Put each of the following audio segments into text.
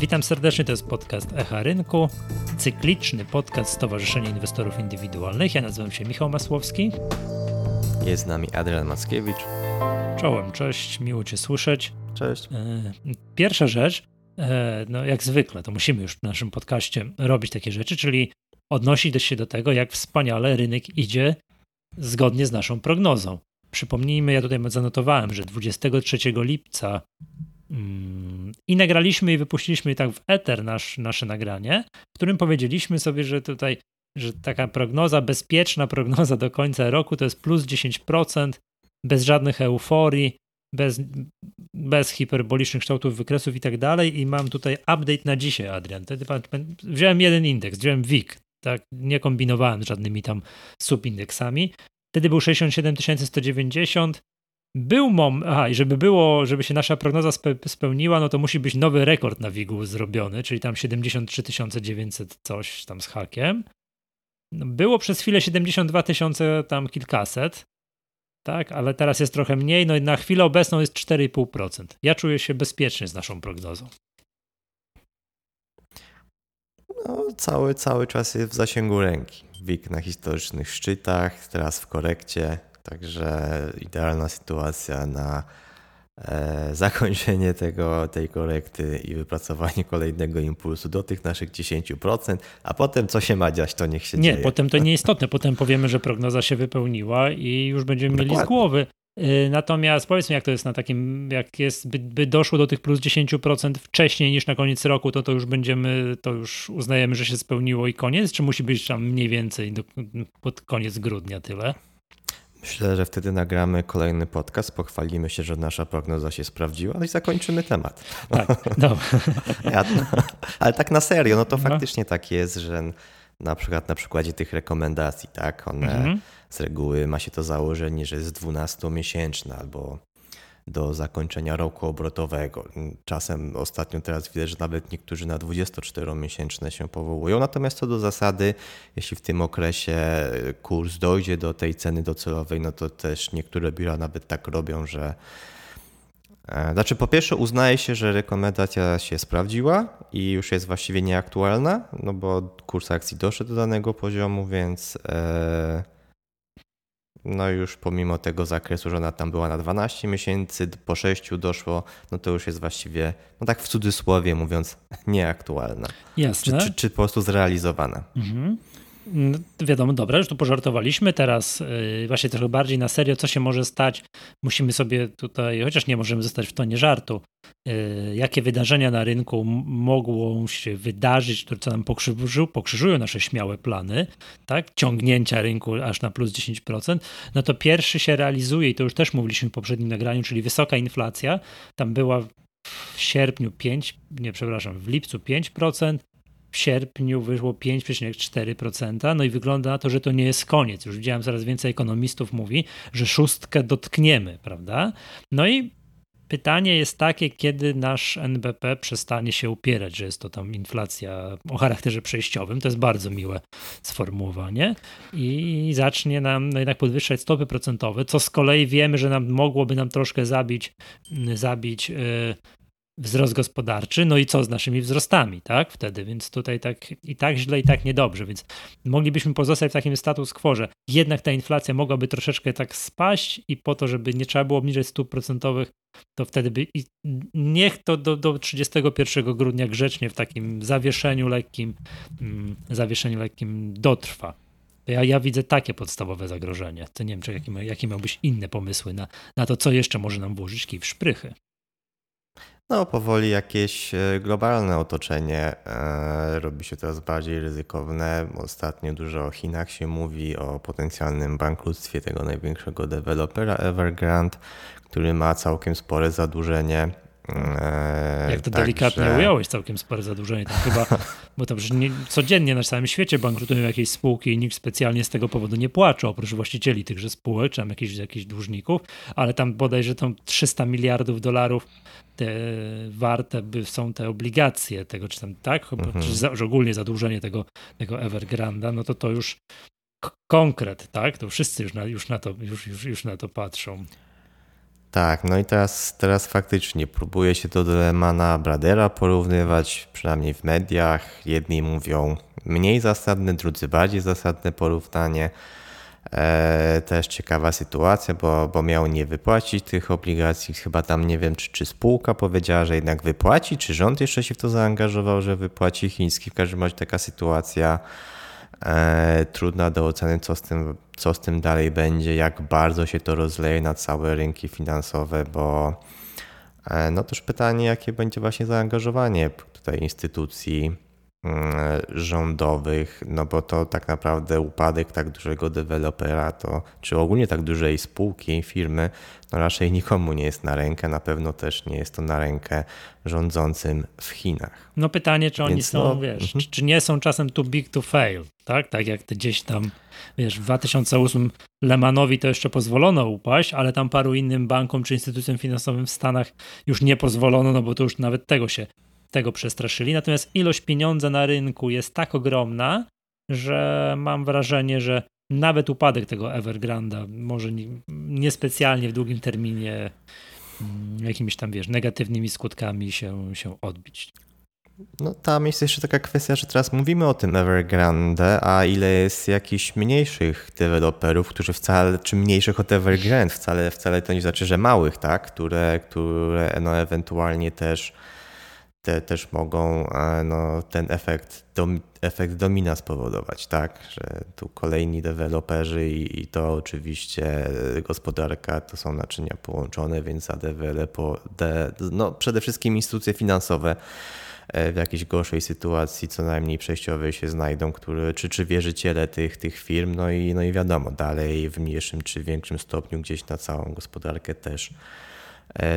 Witam serdecznie, to jest podcast Echa Rynku, cykliczny podcast Stowarzyszenia Inwestorów Indywidualnych. Ja nazywam się Michał Masłowski. Jest z nami Adrian Mackiewicz. Czołem, cześć, miło Cię słyszeć. Cześć. E, pierwsza rzecz, e, no jak zwykle, to musimy już w naszym podcaście robić takie rzeczy, czyli odnosić się do tego, jak wspaniale rynek idzie zgodnie z naszą prognozą. Przypomnijmy, ja tutaj zanotowałem, że 23 lipca mm, i nagraliśmy i wypuściliśmy tak w eter nasz, nasze nagranie, w którym powiedzieliśmy sobie, że tutaj, że taka prognoza, bezpieczna prognoza do końca roku to jest plus 10%, bez żadnych euforii, bez, bez hiperbolicznych kształtów wykresów i tak dalej. I mam tutaj update na dzisiaj, Adrian. Wziąłem jeden indeks, wziąłem WIG, tak? Nie kombinowałem z żadnymi tam subindeksami. Wtedy był 67 190. Był mom, aha, i żeby było, żeby się nasza prognoza spe, spełniła, no to musi być nowy rekord na WIG-u zrobiony, czyli tam 73 900 coś tam z hakiem. No, było przez chwilę 72 tysiące tam kilkaset, tak, ale teraz jest trochę mniej, no i na chwilę obecną jest 4,5%. Ja czuję się bezpiecznie z naszą prognozą. No, cały, cały czas jest w zasięgu ręki. WIG na historycznych szczytach, teraz w korekcie, także idealna sytuacja na e, zakończenie tego, tej korekty i wypracowanie kolejnego impulsu do tych naszych 10%, a potem co się ma dziać, to niech się nie, dzieje. Nie, potem to nieistotne, potem powiemy, że prognoza się wypełniła i już będziemy Dokładnie. mieli z głowy. Y, natomiast powiedzmy, jak to jest na takim, jak jest, by, by, doszło do tych plus 10% wcześniej niż na koniec roku, to to już będziemy, to już uznajemy, że się spełniło i koniec, czy musi być tam mniej więcej do, pod koniec grudnia tyle? Myślę, że wtedy nagramy kolejny podcast, pochwalimy się, że nasza prognoza się sprawdziła no i zakończymy temat. Tak, no. ja, ale tak na serio, no to no. faktycznie tak jest, że na przykład na przykładzie tych rekomendacji, tak, one mhm z reguły ma się to założenie, że jest 12-miesięczna albo do zakończenia roku obrotowego. Czasem ostatnio teraz widać, że nawet niektórzy na 24-miesięczne się powołują. Natomiast co do zasady, jeśli w tym okresie kurs dojdzie do tej ceny docelowej, no to też niektóre biura nawet tak robią, że e, znaczy, po pierwsze, uznaje się, że rekomendacja się sprawdziła i już jest właściwie nieaktualna, no bo kurs akcji doszedł do danego poziomu, więc. E, no już pomimo tego zakresu, że ona tam była na 12 miesięcy, po 6 doszło, no to już jest właściwie, no tak w cudzysłowie mówiąc, nieaktualna. Jasne. Czy, czy, czy po prostu zrealizowana. Mhm. No, wiadomo, dobra, już tu pożartowaliśmy. Teraz yy, właśnie trochę bardziej na serio, co się może stać. Musimy sobie tutaj, chociaż nie możemy zostać w tonie żartu, yy, jakie wydarzenia na rynku mogą się wydarzyć, które co nam pokrzyżują, pokrzyżują nasze śmiałe plany, tak? Ciągnięcia rynku aż na plus 10%. No to pierwszy się realizuje i to już też mówiliśmy w poprzednim nagraniu, czyli wysoka inflacja. Tam była w sierpniu 5, nie przepraszam, w lipcu 5%, w sierpniu wyszło 5,4%, no i wygląda na to, że to nie jest koniec. Już widziałem coraz więcej ekonomistów mówi, że szóstkę dotkniemy, prawda? No i pytanie jest takie, kiedy nasz NBP przestanie się upierać, że jest to tam inflacja o charakterze przejściowym, to jest bardzo miłe sformułowanie, i zacznie nam no jednak podwyższać stopy procentowe, co z kolei wiemy, że nam mogłoby nam troszkę zabić, zabić yy, wzrost gospodarczy, no i co z naszymi wzrostami, tak? Wtedy, więc tutaj tak i tak źle, i tak niedobrze, więc moglibyśmy pozostać w takim status quo, że jednak ta inflacja mogłaby troszeczkę tak spaść i po to, żeby nie trzeba było obniżać stóp procentowych, to wtedy by i niech to do, do 31 grudnia grzecznie w takim zawieszeniu lekkim, mm, zawieszeniu lekkim dotrwa. Ja, ja widzę takie podstawowe zagrożenie. To nie wiem, czy jakie, jakie miałbyś inne pomysły na, na to, co jeszcze może nam włożyć kij w szprychy. No, powoli jakieś e, globalne otoczenie e, robi się coraz bardziej ryzykowne. Ostatnio dużo o Chinach się mówi, o potencjalnym bankructwie tego największego dewelopera Evergrande, który ma całkiem spore zadłużenie. E, Jak to Także... delikatnie ująłeś, całkiem spore zadłużenie. Tam chyba, bo tam nie, codziennie na całym świecie bankrutują jakieś spółki i nikt specjalnie z tego powodu nie płacze, oprócz właścicieli tychże spółek, czy tam jakichś, jakichś dłużników, ale tam bodajże tam 300 miliardów dolarów te warte by są te obligacje tego, czy tam tak, mhm. czy, za, ogólnie zadłużenie tego, tego Evergranda, no to to już konkret, tak? To wszyscy już na, już na, to, już, już, już na to patrzą. Tak, no i teraz, teraz faktycznie próbuje się do Lehmana Bradera porównywać, przynajmniej w mediach. Jedni mówią mniej zasadne, drudzy bardziej zasadne porównanie. E, też ciekawa sytuacja, bo, bo miał nie wypłacić tych obligacji. Chyba tam nie wiem, czy, czy spółka powiedziała, że jednak wypłaci, czy rząd jeszcze się w to zaangażował, że wypłaci chiński. W każdym razie taka sytuacja trudna do oceny, co z, tym, co z tym dalej będzie, jak bardzo się to rozleje na całe rynki finansowe, bo e, no też pytanie, jakie będzie właśnie zaangażowanie tutaj instytucji rządowych, no bo to tak naprawdę upadek tak dużego dewelopera, to, czy ogólnie tak dużej spółki, firmy, no raczej nikomu nie jest na rękę, na pewno też nie jest to na rękę rządzącym w Chinach. No pytanie, czy oni Więc są, no, wiesz, czy, czy, nie są czasem too big to fail, tak? Tak jak gdzieś tam, wiesz, w 2008 Lehmanowi to jeszcze pozwolono upaść, ale tam paru innym bankom czy instytucjom finansowym w Stanach już nie pozwolono, no bo to już nawet tego się tego przestraszyli. Natomiast ilość pieniądza na rynku jest tak ogromna, że mam wrażenie, że nawet upadek tego Evergranda może niespecjalnie w długim terminie mm, jakimiś tam, wiesz, negatywnymi skutkami się, się odbić. No tam jest jeszcze taka kwestia, że teraz mówimy o tym Evergrande, a ile jest jakichś mniejszych deweloperów, którzy wcale, czy mniejszych od Evergrande, wcale, wcale to nie znaczy, że małych, tak, które, które no ewentualnie też te też mogą e, no, ten efekt, dom, efekt domina spowodować, tak? Że tu kolejni deweloperzy i, i, to oczywiście gospodarka to są naczynia połączone, więc za dewelopo, de, no przede wszystkim instytucje finansowe e, w jakiejś gorszej sytuacji, co najmniej przejściowej się znajdą, które, czy, czy wierzyciele tych, tych firm, no i, no i wiadomo, dalej w mniejszym czy większym stopniu gdzieś na całą gospodarkę też E,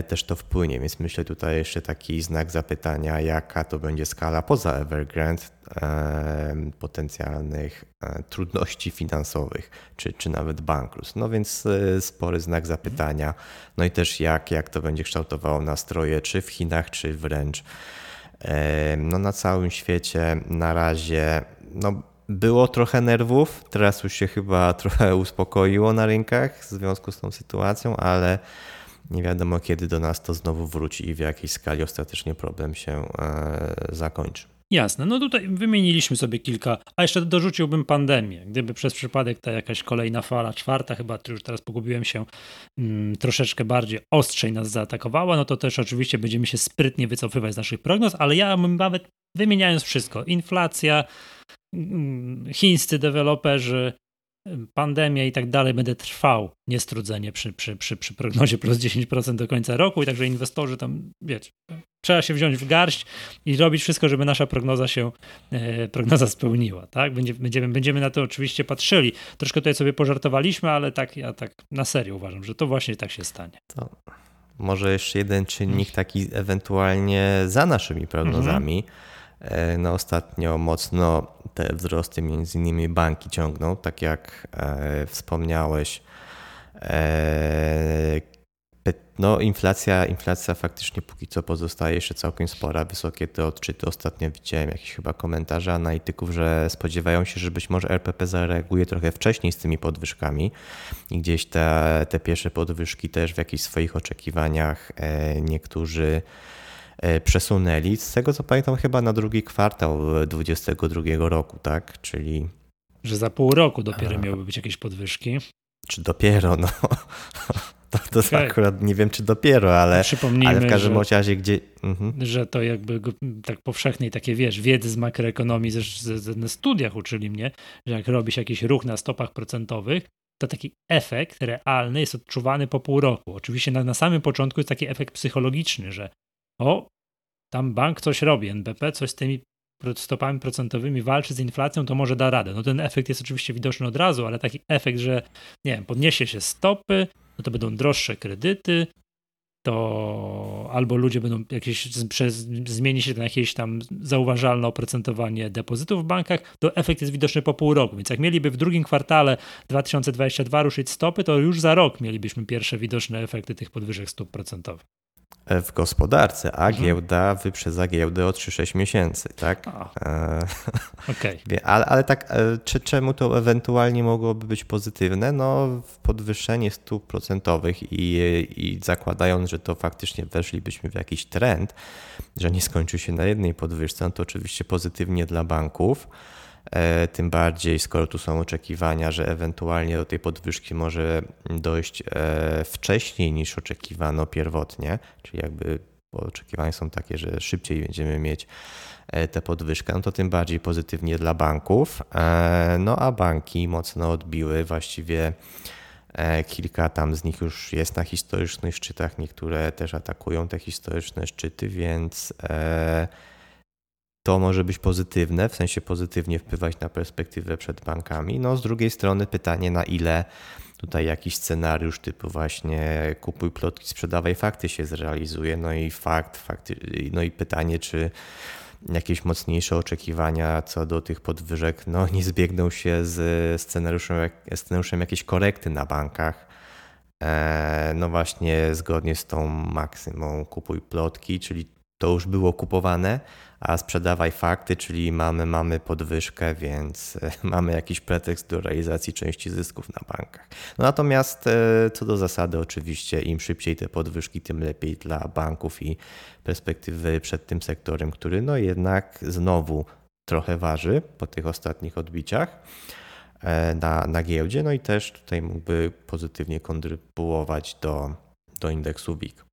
też to wpłynie. Więc myślę tutaj jeszcze taki znak zapytania, jaka to będzie skala poza Evergrande e, potencjalnych e, trudności finansowych, czy, czy nawet bankructw. No więc spory znak zapytania. No i też jak, jak to będzie kształtowało nastroje, czy w Chinach, czy wręcz no na całym świecie na razie no, było trochę nerwów, teraz już się chyba trochę uspokoiło na rynkach w związku z tą sytuacją, ale nie wiadomo kiedy do nas to znowu wróci i w jakiej skali ostatecznie problem się e, zakończy. Jasne, no tutaj wymieniliśmy sobie kilka, a jeszcze dorzuciłbym pandemię. Gdyby przez przypadek ta jakaś kolejna fala, czwarta chyba, już teraz pogubiłem się, mm, troszeczkę bardziej ostrzej nas zaatakowała, no to też oczywiście będziemy się sprytnie wycofywać z naszych prognoz, ale ja bym nawet wymieniając wszystko, inflacja, mm, chińscy deweloperzy, pandemia i tak dalej, będę trwał niestrudzenie przy, przy, przy, przy prognozie plus 10% do końca roku i także inwestorzy tam, wiecie, trzeba się wziąć w garść i robić wszystko, żeby nasza prognoza się, e, prognoza spełniła, tak? Będziemy, będziemy na to oczywiście patrzyli. Troszkę tutaj sobie pożartowaliśmy, ale tak, ja tak na serio uważam, że to właśnie tak się stanie. To może jeszcze jeden czynnik taki ewentualnie za naszymi prognozami, mhm no ostatnio mocno te wzrosty między innymi banki ciągną, tak jak e, wspomniałeś. E, no inflacja, inflacja faktycznie póki co pozostaje jeszcze całkiem spora, wysokie te odczyty. Ostatnio widziałem jakieś chyba komentarze analityków, że spodziewają się, że być może RPP zareaguje trochę wcześniej z tymi podwyżkami i gdzieś te, te pierwsze podwyżki też w jakichś swoich oczekiwaniach niektórzy E, przesunęli. Z tego co pamiętam, chyba na drugi kwartał 2022 roku, tak? Czyli. Że za pół roku dopiero miałyby być jakieś podwyżki. Czy dopiero, no. To, to okay. akurat nie wiem, czy dopiero, ale, ale w każdym że, razie, gdzie. Mhm. Że to jakby tak powszechnej takie wiesz, wiedzy z makroekonomii, ze, ze, na studiach uczyli mnie, że jak robi się jakiś ruch na stopach procentowych, to taki efekt realny jest odczuwany po pół roku. Oczywiście na, na samym początku jest taki efekt psychologiczny, że o, tam bank coś robi, NBP coś z tymi stopami procentowymi walczy z inflacją, to może da radę. No ten efekt jest oczywiście widoczny od razu, ale taki efekt, że nie wiem, podniesie się stopy, no to będą droższe kredyty, to albo ludzie będą jakieś, przez, zmieni się na jakieś tam zauważalne oprocentowanie depozytów w bankach, to efekt jest widoczny po pół roku. Więc jak mieliby w drugim kwartale 2022 ruszyć stopy, to już za rok mielibyśmy pierwsze widoczne efekty tych podwyżek stóp procentowych. W gospodarce, a mhm. giełda wyprzedza giełdę o 3-6 miesięcy, tak? E, okay. ale, ale tak, e, czy, czemu to ewentualnie mogłoby być pozytywne? No podwyższenie stóp procentowych i, i zakładając, że to faktycznie weszlibyśmy w jakiś trend, że nie skończy się na jednej podwyżce, no to oczywiście pozytywnie dla banków. E, tym bardziej, skoro tu są oczekiwania, że ewentualnie do tej podwyżki może dojść e, wcześniej niż oczekiwano pierwotnie, czyli jakby oczekiwania są takie, że szybciej będziemy mieć e, tę podwyżkę, no to tym bardziej pozytywnie dla banków. No a banki mocno odbiły, właściwie kilka tam z nich już jest na historycznych szczytach, niektóre też atakują te historyczne szczyty, więc to może być pozytywne, w sensie pozytywnie wpływać na perspektywę przed bankami. No z drugiej strony pytanie, na ile tutaj jakiś scenariusz typu właśnie kupuj plotki, sprzedawaj fakty się zrealizuje. No i fakt, fakty, no i pytanie, czy jakieś mocniejsze oczekiwania co do tych podwyżek no, nie zbiegną się z scenariuszem, scenariuszem jakiejś korekty na bankach. E, no właśnie zgodnie z tą maksymą kupuj plotki, czyli to już było kupowane, a sprzedawaj fakty, czyli mamy, mamy podwyżkę, więc e, mamy jakiś pretekst do realizacji części zysków na bankach. No natomiast e, co do zasady, oczywiście im szybciej te podwyżki, tym lepiej dla banków i perspektywy przed tym sektorem, który no jednak znowu trochę waży po tych ostatnich odbiciach e, na, na giełdzie, no i też tutaj mógłby pozytywnie kontrybuować do, do indeksu WIG.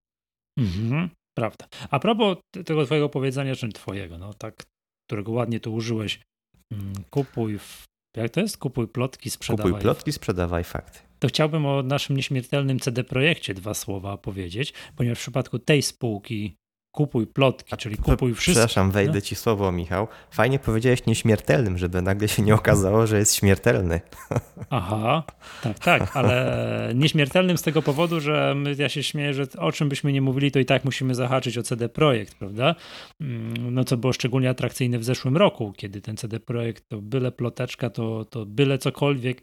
Mhm. Prawda. A propos tego twojego powiedzenia, czy twojego, no tak, którego ładnie tu użyłeś, mm, kupuj, w, jak to jest? Kupuj plotki, sprzedawaj. Kupuj plotki, sprzedawaj fakty. To chciałbym o naszym nieśmiertelnym CD Projekcie dwa słowa powiedzieć, ponieważ w przypadku tej spółki kupuj plotki, czyli kupuj wszystko. Przepraszam, wejdę no? ci słowo, Michał. Fajnie powiedziałeś nieśmiertelnym, żeby nagle się nie okazało, że jest śmiertelny. Aha, tak, tak, ale nieśmiertelnym z tego powodu, że my, ja się śmieję, że o czym byśmy nie mówili, to i tak musimy zahaczyć o CD Projekt, prawda? Mm, no co było szczególnie atrakcyjne w zeszłym roku, kiedy ten CD Projekt to byle ploteczka, to, to byle cokolwiek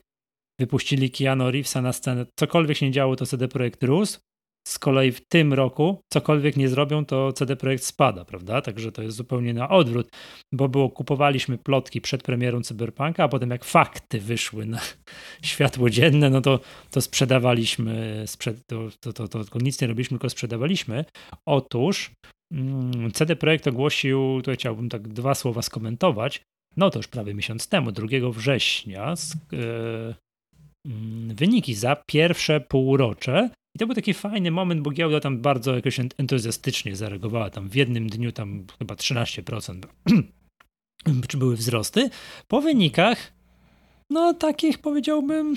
wypuścili Keanu Reevesa na scenę, cokolwiek się nie działo, to CD Projekt rósł, z kolei w tym roku cokolwiek nie zrobią, to CD Projekt spada, prawda? Także to jest zupełnie na odwrót, bo było kupowaliśmy plotki przed premierą Cyberpunka, a potem jak fakty wyszły na światło dzienne, no to, to sprzedawaliśmy, sprzed, to, to, to, to, to nic nie robiliśmy, tylko sprzedawaliśmy. Otóż mm, CD Projekt ogłosił, tutaj chciałbym tak dwa słowa skomentować, no to już prawie miesiąc temu, 2 września, z, yy, wyniki za pierwsze półrocze i to był taki fajny moment, bo giełda tam bardzo jakoś entuzjastycznie zareagowała. Tam w jednym dniu tam chyba 13% czy były wzrosty. Po wynikach, no takich powiedziałbym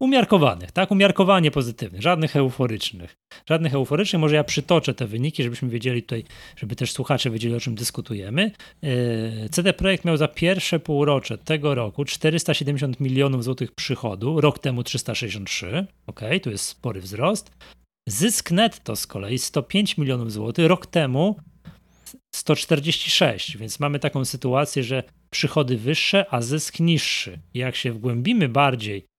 umiarkowanych, tak? Umiarkowanie pozytywnych, żadnych euforycznych. Żadnych euforycznych. Może ja przytoczę te wyniki, żebyśmy wiedzieli tutaj, żeby też słuchacze wiedzieli, o czym dyskutujemy. E, CD Projekt miał za pierwsze półrocze tego roku 470 milionów złotych przychodu, rok temu 363. Ok, tu jest spory wzrost. Zysk netto z kolei 105 milionów złotych, rok temu 146, więc mamy taką sytuację, że przychody wyższe, a zysk niższy. Jak się wgłębimy bardziej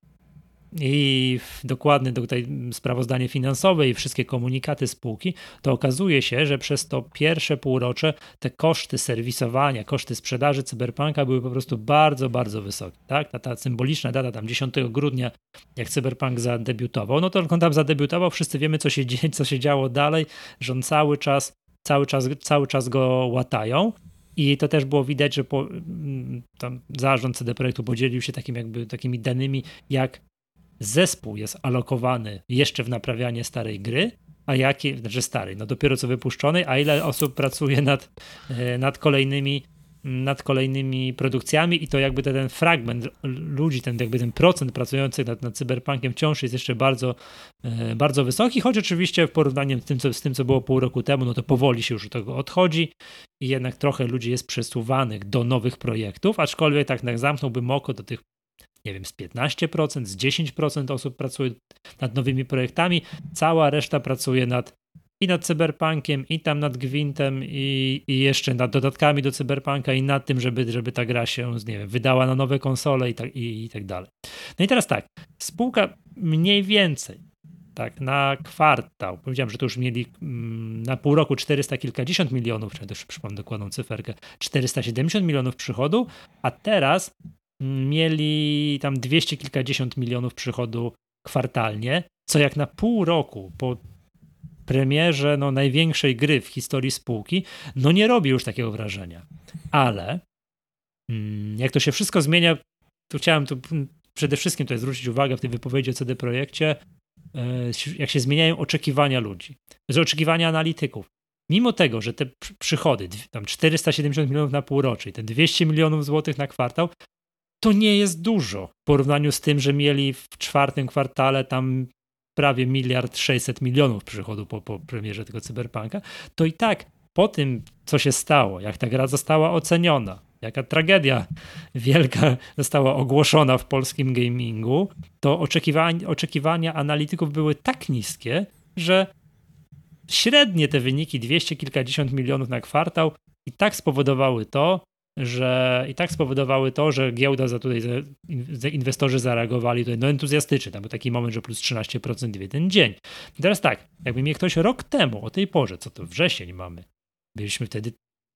i dokładne tutaj sprawozdanie finansowe i wszystkie komunikaty spółki, to okazuje się, że przez to pierwsze półrocze te koszty serwisowania, koszty sprzedaży Cyberpunka były po prostu bardzo, bardzo wysokie. Tak? Ta, ta symboliczna data tam 10 grudnia, jak Cyberpunk zadebiutował, no to on tam zadebiutował, wszyscy wiemy, co się, dzieje, co się działo dalej, że on cały czas, cały czas, cały czas go łatają. I to też było widać, że po, tam zarząd CD Projektu podzielił się takim jakby, takimi danymi, jak zespół jest alokowany jeszcze w naprawianie starej gry, a jakie, znaczy starej, no dopiero co wypuszczonej, a ile osób pracuje nad, e, nad kolejnymi nad kolejnymi produkcjami i to jakby ten, ten fragment ludzi, ten jakby ten procent pracujących nad, nad cyberpunkiem wciąż jest jeszcze bardzo, e, bardzo wysoki, choć oczywiście w porównaniu z tym, co, z tym, co było pół roku temu, no to powoli się już od tego odchodzi i jednak trochę ludzi jest przesuwanych do nowych projektów, aczkolwiek tak jak zamknąłbym oko do tych nie wiem, z 15%, z 10% osób pracuje nad nowymi projektami, cała reszta pracuje nad i nad cyberpunkiem, i tam nad Gwintem, i, i jeszcze nad dodatkami do cyberpunka, i nad tym, żeby, żeby ta gra się, nie wiem, wydała na nowe konsole i tak, i, i tak dalej. No i teraz tak, spółka mniej więcej tak, na kwartał. Powiedziałem, że to już mieli mm, na pół roku 400 kilkadziesiąt milionów, czy też przypomnę dokładną cyferkę, 470 milionów przychodu, a teraz mieli tam 200 kilkadziesiąt milionów przychodu kwartalnie, co jak na pół roku po premierze no, największej gry w historii spółki, no nie robi już takiego wrażenia. Ale mm, jak to się wszystko zmienia, to chciałem tu przede wszystkim tutaj zwrócić uwagę w tej wypowiedzi o CD Projekcie, e, jak się zmieniają oczekiwania ludzi, oczekiwania analityków. Mimo tego, że te przychody, tam 470 milionów na półrocze i te 200 milionów złotych na kwartał, to nie jest dużo w porównaniu z tym, że mieli w czwartym kwartale tam prawie miliard 600 milionów przychodu po, po premierze tego cyberpunka, to i tak po tym, co się stało, jak ta gra została oceniona, jaka tragedia wielka została ogłoszona w polskim gamingu, to oczekiwania, oczekiwania analityków były tak niskie, że średnie te wyniki 200 kilkadziesiąt milionów na kwartał i tak spowodowały to, że i tak spowodowały to, że giełda za tutaj, że inwestorzy zareagowali tutaj no entuzjastycznie, tam był taki moment, że plus 13% w jeden dzień. I teraz tak, jakby mnie ktoś rok temu o tej porze, co to wrzesień mamy, byliśmy wtedy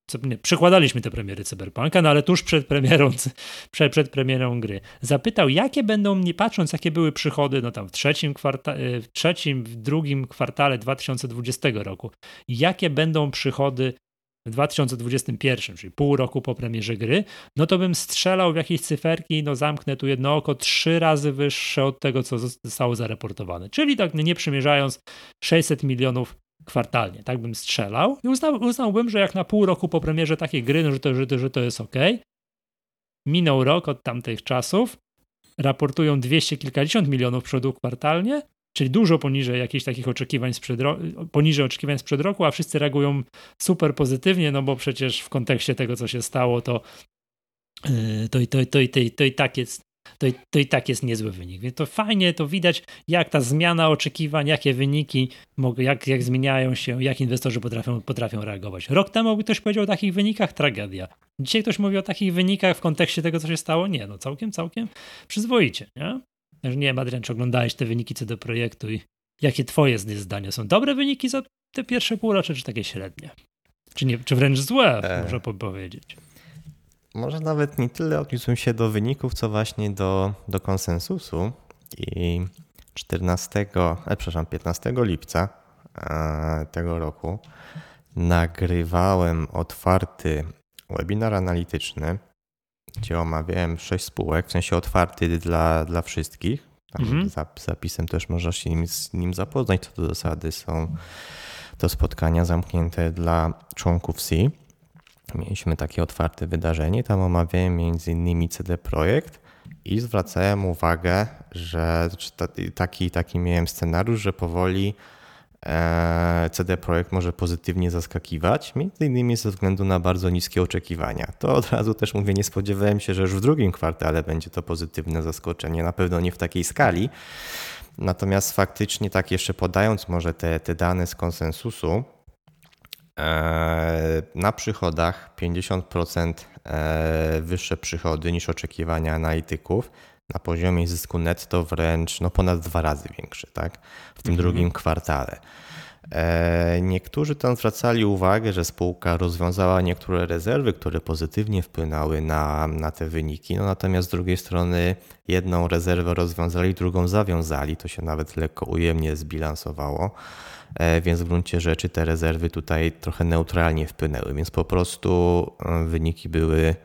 co, nie, przykładaliśmy te premiery Cyberpunka, no ale tuż przed premierą, przed, przed premierą gry, zapytał, jakie będą, nie patrząc, jakie były przychody, no tam w trzecim, kwarta, e, w trzecim, w drugim kwartale 2020 roku, jakie będą przychody w 2021, czyli pół roku po premierze gry, no to bym strzelał w jakieś cyferki, no zamknę tu jedno oko, trzy razy wyższe od tego, co zostało zareportowane. Czyli tak nie przymierzając 600 milionów kwartalnie, tak bym strzelał i uznał, uznałbym, że jak na pół roku po premierze takiej gry, no, że, to, że, że to jest ok. Minął rok od tamtych czasów, raportują 200 kilkadziesiąt milionów przodu kwartalnie, czyli dużo poniżej jakichś takich oczekiwań sprzed, poniżej oczekiwań sprzed roku, a wszyscy reagują super pozytywnie, no bo przecież w kontekście tego, co się stało, to, yy, to, to, to, to, to i tak jest to, to i tak jest niezły wynik. Więc to fajnie, to widać, jak ta zmiana oczekiwań, jakie wyniki, jak, jak zmieniają się, jak inwestorzy potrafią, potrafią reagować. Rok temu by ktoś powiedział o takich wynikach, tragedia. Dzisiaj ktoś mówi o takich wynikach w kontekście tego, co się stało. Nie, no całkiem, całkiem przyzwoicie, nie? Nie wiem, Adrian, czy oglądałeś te wyniki co do projektu i jakie twoje zdania są? Dobre wyniki za te pierwsze półrocze, czy takie średnie? Czy, nie, czy wręcz złe, e... można powiedzieć? Może nawet nie tyle odniósłbym się do wyników, co właśnie do, do konsensusu. I 14, e, przepraszam, 15 lipca e, tego roku nagrywałem otwarty webinar analityczny, gdzie omawiałem sześć spółek, w sensie otwarty dla, dla wszystkich. Tam mhm. zapisem też można się nim, z nim zapoznać. Co do zasady są to spotkania zamknięte dla członków C. Mieliśmy takie otwarte wydarzenie, tam omawiałem m.in. CD Projekt i zwracałem uwagę, że taki, taki miałem scenariusz, że powoli CD Projekt może pozytywnie zaskakiwać, między innymi ze względu na bardzo niskie oczekiwania. To od razu też mówię, nie spodziewałem się, że już w drugim kwartale będzie to pozytywne zaskoczenie, na pewno nie w takiej skali. Natomiast faktycznie tak jeszcze podając może te, te dane z konsensusu, E, na przychodach 50% e, wyższe przychody niż oczekiwania analityków. Na poziomie zysku netto wręcz no ponad dwa razy większy, tak? W tym mhm. drugim kwartale. E, niektórzy tam zwracali uwagę, że spółka rozwiązała niektóre rezerwy, które pozytywnie wpłynęły na, na te wyniki. No natomiast z drugiej strony jedną rezerwę rozwiązali, drugą zawiązali. To się nawet lekko ujemnie zbilansowało. E, więc w gruncie rzeczy te rezerwy tutaj trochę neutralnie wpłynęły, więc po prostu e, wyniki były,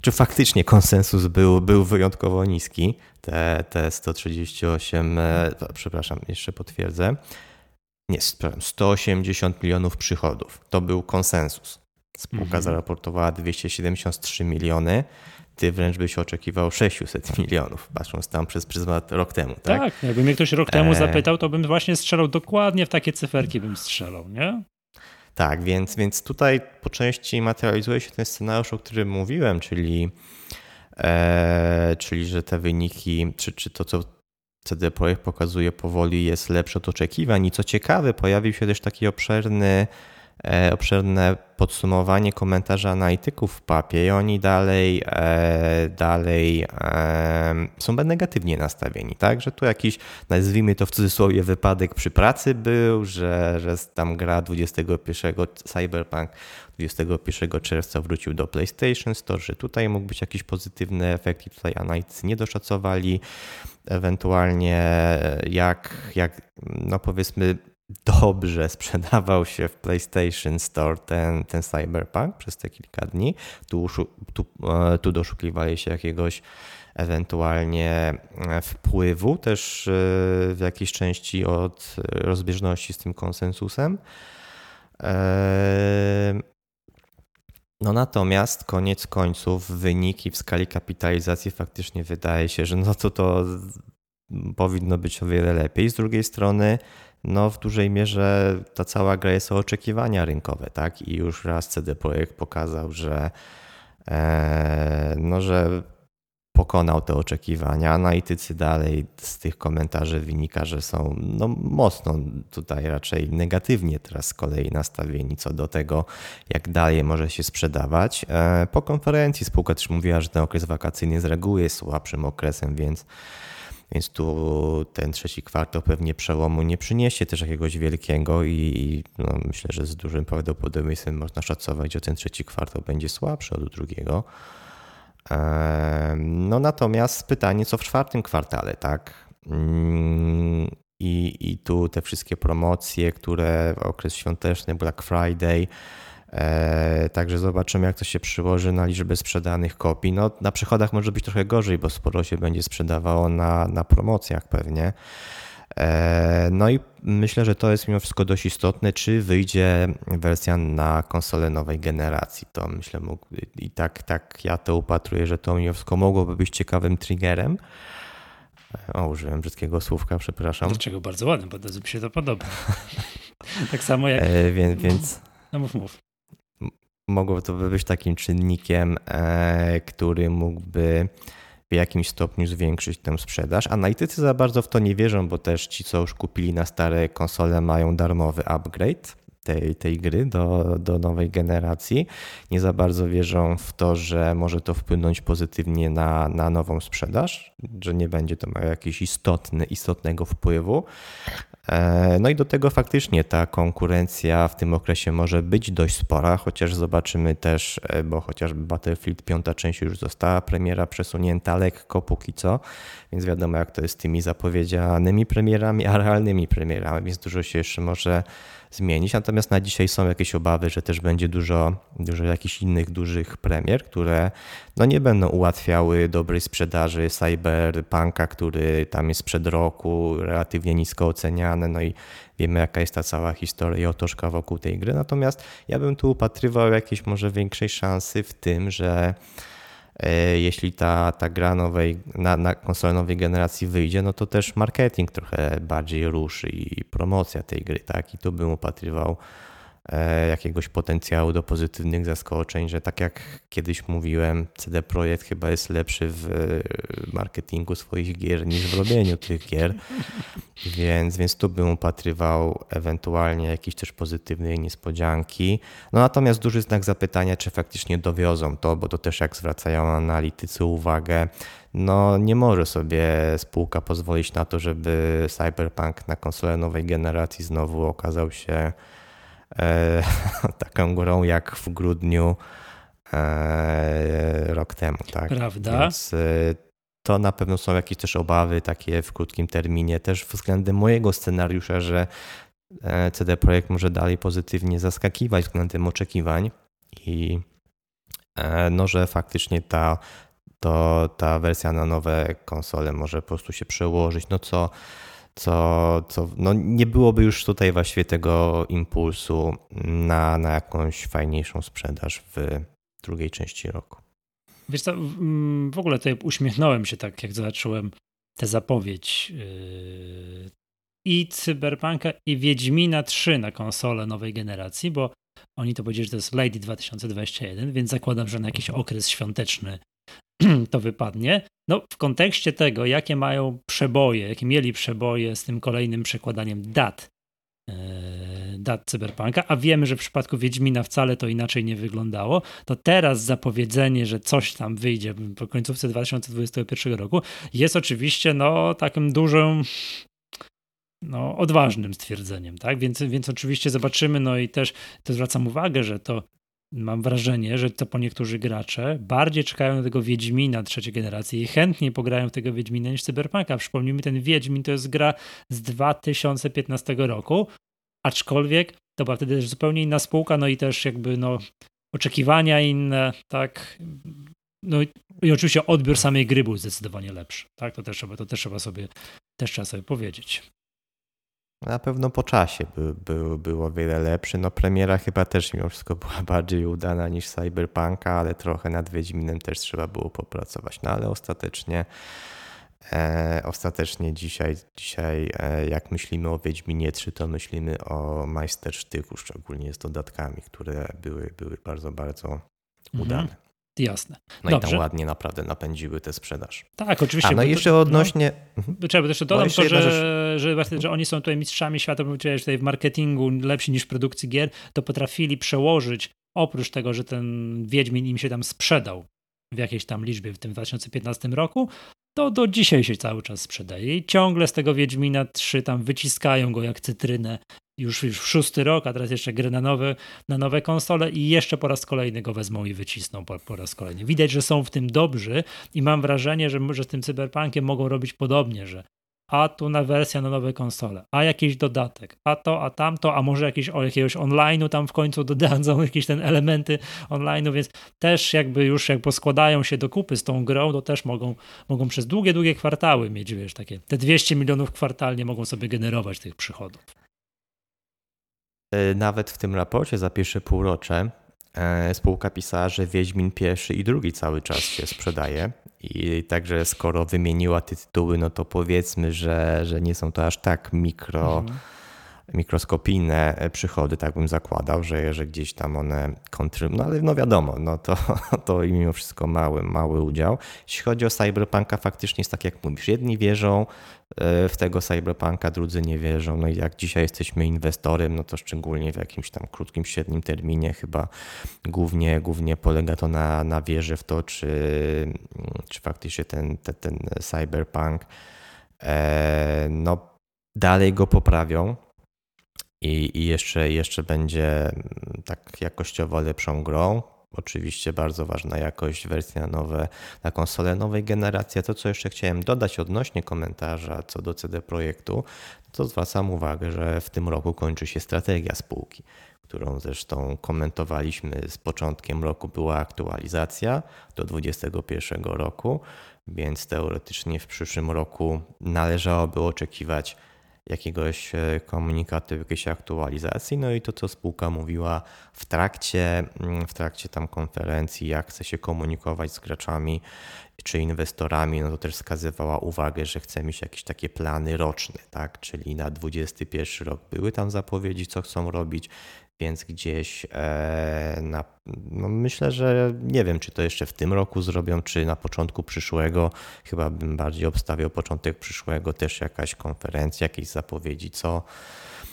czy faktycznie konsensus był, był wyjątkowo niski, te, te 138, e, przepraszam, jeszcze potwierdzę, nie, 180 milionów przychodów. To był konsensus. Spółka mhm. zaraportowała 273 miliony, ty wręcz byś oczekiwał 600 milionów, patrząc tam przez pryzmat rok temu, tak? Tak, jakby mnie ktoś rok temu e, zapytał, to bym właśnie strzelał dokładnie w takie cyferki bym strzelał, nie? Tak, więc, więc tutaj po części materializuje się ten scenariusz, o którym mówiłem, czyli, e, czyli że te wyniki, czy, czy to, co CD Projekt pokazuje powoli jest lepsze od oczekiwań. I co ciekawe, pojawił się też taki obszerny obszerne podsumowanie komentarzy analityków w papie i oni dalej, e, dalej są negatywnie nastawieni, tak? Że tu jakiś, nazwijmy to w cudzysłowie, wypadek przy pracy był, że, że tam gra 21 Cyberpunk 21 czerwca wrócił do PlayStation Store, że tutaj mógł być jakiś pozytywny efekt i tutaj analitycy nie doszacowali. Ewentualnie jak, jak no powiedzmy dobrze sprzedawał się w PlayStation Store ten, ten Cyberpunk przez te kilka dni. Tu, tu, e, tu doszukiwali się jakiegoś ewentualnie e, wpływu też e, w jakiejś części od rozbieżności z tym konsensusem. No natomiast koniec końców wyniki w skali kapitalizacji faktycznie wydaje się, że no to to powinno być o wiele lepiej. Z drugiej strony no w dużej mierze ta cała gra jest o oczekiwania rynkowe, tak? I już raz CD Projekt pokazał, że e, no, że pokonał te oczekiwania. Analitycy dalej z tych komentarzy wynika, że są no, mocno tutaj raczej negatywnie teraz z kolei nastawieni co do tego, jak dalej może się sprzedawać. E, po konferencji spółka też mówiła, że ten okres wakacyjny z reguły jest słabszym okresem, więc więc tu ten trzeci kwartał pewnie przełomu nie przyniesie też jakiegoś wielkiego i no, myślę, że z dużym prawdopodobieństwem można szacować, że ten trzeci kwartał będzie słabszy od drugiego. No natomiast pytanie, co w czwartym kwartale, tak? Mm, I, I tu te wszystkie promocje, które okres świąteczny, Black Friday, Także zobaczymy, jak to się przyłoży na liczbę sprzedanych kopii. No, na przychodach może być trochę gorzej, bo sporo się będzie sprzedawało na, na promocjach pewnie. E, no i myślę, że to jest mimo wszystko dość istotne, czy wyjdzie wersja na konsolę nowej generacji. To myślę, mógł, i tak, tak ja to upatruję, że to mimo wszystko mogłoby być ciekawym triggerem. O, użyłem brzydkiego słówka, przepraszam. Dlaczego? Bardzo ładne, bo mi się to podoba. tak samo jak... E, więc, więc... No mów, mów. Mogłoby to być takim czynnikiem, e, który mógłby w jakimś stopniu zwiększyć tę sprzedaż. Analitycy za bardzo w to nie wierzą, bo też ci, co już kupili na stare konsole, mają darmowy upgrade tej, tej gry do, do nowej generacji. Nie za bardzo wierzą w to, że może to wpłynąć pozytywnie na, na nową sprzedaż, że nie będzie to miało jakiegoś istotny, istotnego wpływu. E, no i do tego faktycznie ta konkurencja w tym okresie może być dość spora, chociaż zobaczymy też, e, bo chociażby Battlefield piąta część już została premiera przesunięta lekko póki co, więc wiadomo jak to jest z tymi zapowiedzianymi premierami, a realnymi premierami, więc dużo się jeszcze może zmienić. Natomiast na dzisiaj są jakieś obawy, że też będzie dużo, dużo jakichś innych dużych premier, które no nie będą ułatwiały dobrej sprzedaży Cyberpunka, który tam jest sprzed roku, relatywnie nisko oceniany, no i wiemy jaka jest ta cała historia i otoczka wokół tej gry. Natomiast ja bym tu upatrywał jakiejś może większej szansy w tym, że jeśli ta, ta gra nowej, na, na konsolę nowej generacji wyjdzie, no to też marketing trochę bardziej ruszy i promocja tej gry, tak? I tu bym upatrywał E, jakiegoś potencjału do pozytywnych zaskoczeń, że tak jak kiedyś mówiłem, CD Projekt chyba jest lepszy w e, marketingu swoich gier niż w robieniu tych gier, więc, więc tu bym upatrywał ewentualnie jakieś też pozytywne niespodzianki. No natomiast duży znak zapytania, czy faktycznie dowiozą to, bo to też jak zwracają analitycy uwagę, no nie może sobie spółka pozwolić na to, żeby Cyberpunk na konsolę nowej generacji znowu okazał się E, taką górą jak w grudniu e, rok temu. Tak? Prawda. Więc e, to na pewno są jakieś też obawy takie w krótkim terminie, też względem mojego scenariusza, że CD Projekt może dalej pozytywnie zaskakiwać względem oczekiwań i no, że faktycznie ta, to, ta wersja na nowe konsole może po prostu się przełożyć, no co co, co no nie byłoby już tutaj właściwie tego impulsu na, na jakąś fajniejszą sprzedaż w drugiej części roku. Wiesz co, w ogóle tutaj uśmiechnąłem się tak, jak zobaczyłem tę zapowiedź yy, i Cyberpunka i Wiedźmina 3 na konsolę nowej generacji, bo oni to powiedzieli, że to jest Lady 2021, więc zakładam, że na jakiś okres świąteczny to wypadnie. No, w kontekście tego, jakie mają przeboje, jakie mieli przeboje z tym kolejnym przekładaniem dat e, dat Cyberpunka, a wiemy, że w przypadku Wiedźmina wcale to inaczej nie wyglądało, to teraz zapowiedzenie, że coś tam wyjdzie po końcówce 2021 roku jest oczywiście no takim dużym no, odważnym stwierdzeniem, tak? Więc, więc oczywiście zobaczymy, no i też to zwracam uwagę, że to mam wrażenie, że to po niektórzy gracze bardziej czekają na tego Wiedźmina trzeciej generacji i chętniej pograją w tego Wiedźmina niż Cyberpunka. Przypomnijmy, ten Wiedźmin to jest gra z 2015 roku, aczkolwiek to była wtedy zupełnie inna spółka, no i też jakby no oczekiwania inne, tak. No i oczywiście odbiór samej gry był zdecydowanie lepszy, tak? To też trzeba, to też trzeba sobie, też trzeba sobie powiedzieć. Na pewno po czasie by, by, było wiele lepszy. No premiera chyba też mimo wszystko była bardziej udana niż Cyberpunka, ale trochę nad Wiedźminem też trzeba było popracować. No ale ostatecznie e, ostatecznie dzisiaj, dzisiaj e, jak myślimy o Wiedźminie 3, to myślimy o majstersztyku, szczególnie z dodatkami, które były, były bardzo, bardzo mhm. udane. Jasne. No Dobrze. i tam ładnie naprawdę napędziły tę sprzedaż. Tak, oczywiście. A no i jeszcze odnośnie... No. Trzeba jeszcze dodam to, że, że, że, że oni są tutaj mistrzami świata, tutaj w marketingu lepsi niż w produkcji gier, to potrafili przełożyć, oprócz tego, że ten Wiedźmin im się tam sprzedał w jakiejś tam liczbie w tym 2015 roku, to do dzisiaj się cały czas sprzedaje. I ciągle z tego Wiedźmina 3 tam wyciskają go jak cytrynę już, już w szósty rok, a teraz jeszcze gry na nowe, na nowe konsole i jeszcze po raz kolejny go wezmą i wycisną po, po raz kolejny. Widać, że są w tym dobrzy i mam wrażenie, że, że z tym cyberpunkiem mogą robić podobnie, że a tu na wersja na nowe konsole, a jakiś dodatek, a to, a tamto, a może jakieś, o, jakiegoś online'u tam w końcu dodadzą jakieś ten elementy online'u, więc też jakby już jak poskładają się do kupy z tą grą, to też mogą, mogą przez długie, długie kwartały mieć, wiesz, takie, te 200 milionów kwartalnie mogą sobie generować tych przychodów. E, nawet w tym raporcie za pierwsze półrocze e, spółka pisała, że Wiedźmin pierwszy i drugi cały czas się sprzedaje. I także skoro wymieniła te tytuły, no to powiedzmy, że, że nie są to aż tak mikro. Mhm mikroskopijne e, przychody, tak bym zakładał, że, że gdzieś tam one kontrybują, no ale no wiadomo, no to, to mimo wszystko mały, mały udział. Jeśli chodzi o Cyberpunka, faktycznie jest tak jak mówisz, jedni wierzą e, w tego Cyberpunka, drudzy nie wierzą, no i jak dzisiaj jesteśmy inwestorem, no to szczególnie w jakimś tam krótkim, średnim terminie chyba głównie, głównie polega to na, na wierze w to, czy, czy faktycznie ten, ten, ten Cyberpunk e, no dalej go poprawią, i, i jeszcze, jeszcze będzie mm, tak jakościowo lepszą grą. Oczywiście bardzo ważna jakość, wersja nowe na konsole nowej generacji. To, co jeszcze chciałem dodać odnośnie komentarza co do CD Projektu, to zwracam uwagę, że w tym roku kończy się strategia spółki, którą zresztą komentowaliśmy z początkiem roku. Była aktualizacja do 2021 roku, więc teoretycznie w przyszłym roku należałoby oczekiwać jakiegoś e, komunikatu, jakiejś aktualizacji. No i to, co spółka mówiła w trakcie, mm, w trakcie tam konferencji, jak chce się komunikować z graczami czy inwestorami, no to też wskazywała uwagę, że chce mieć jakieś takie plany roczne, tak? Czyli na 21 rok były tam zapowiedzi, co chcą robić, więc gdzieś e, na, no myślę, że nie wiem, czy to jeszcze w tym roku zrobią, czy na początku przyszłego. Chyba bym bardziej obstawiał początek przyszłego, też jakaś konferencja, jakieś zapowiedzi, co,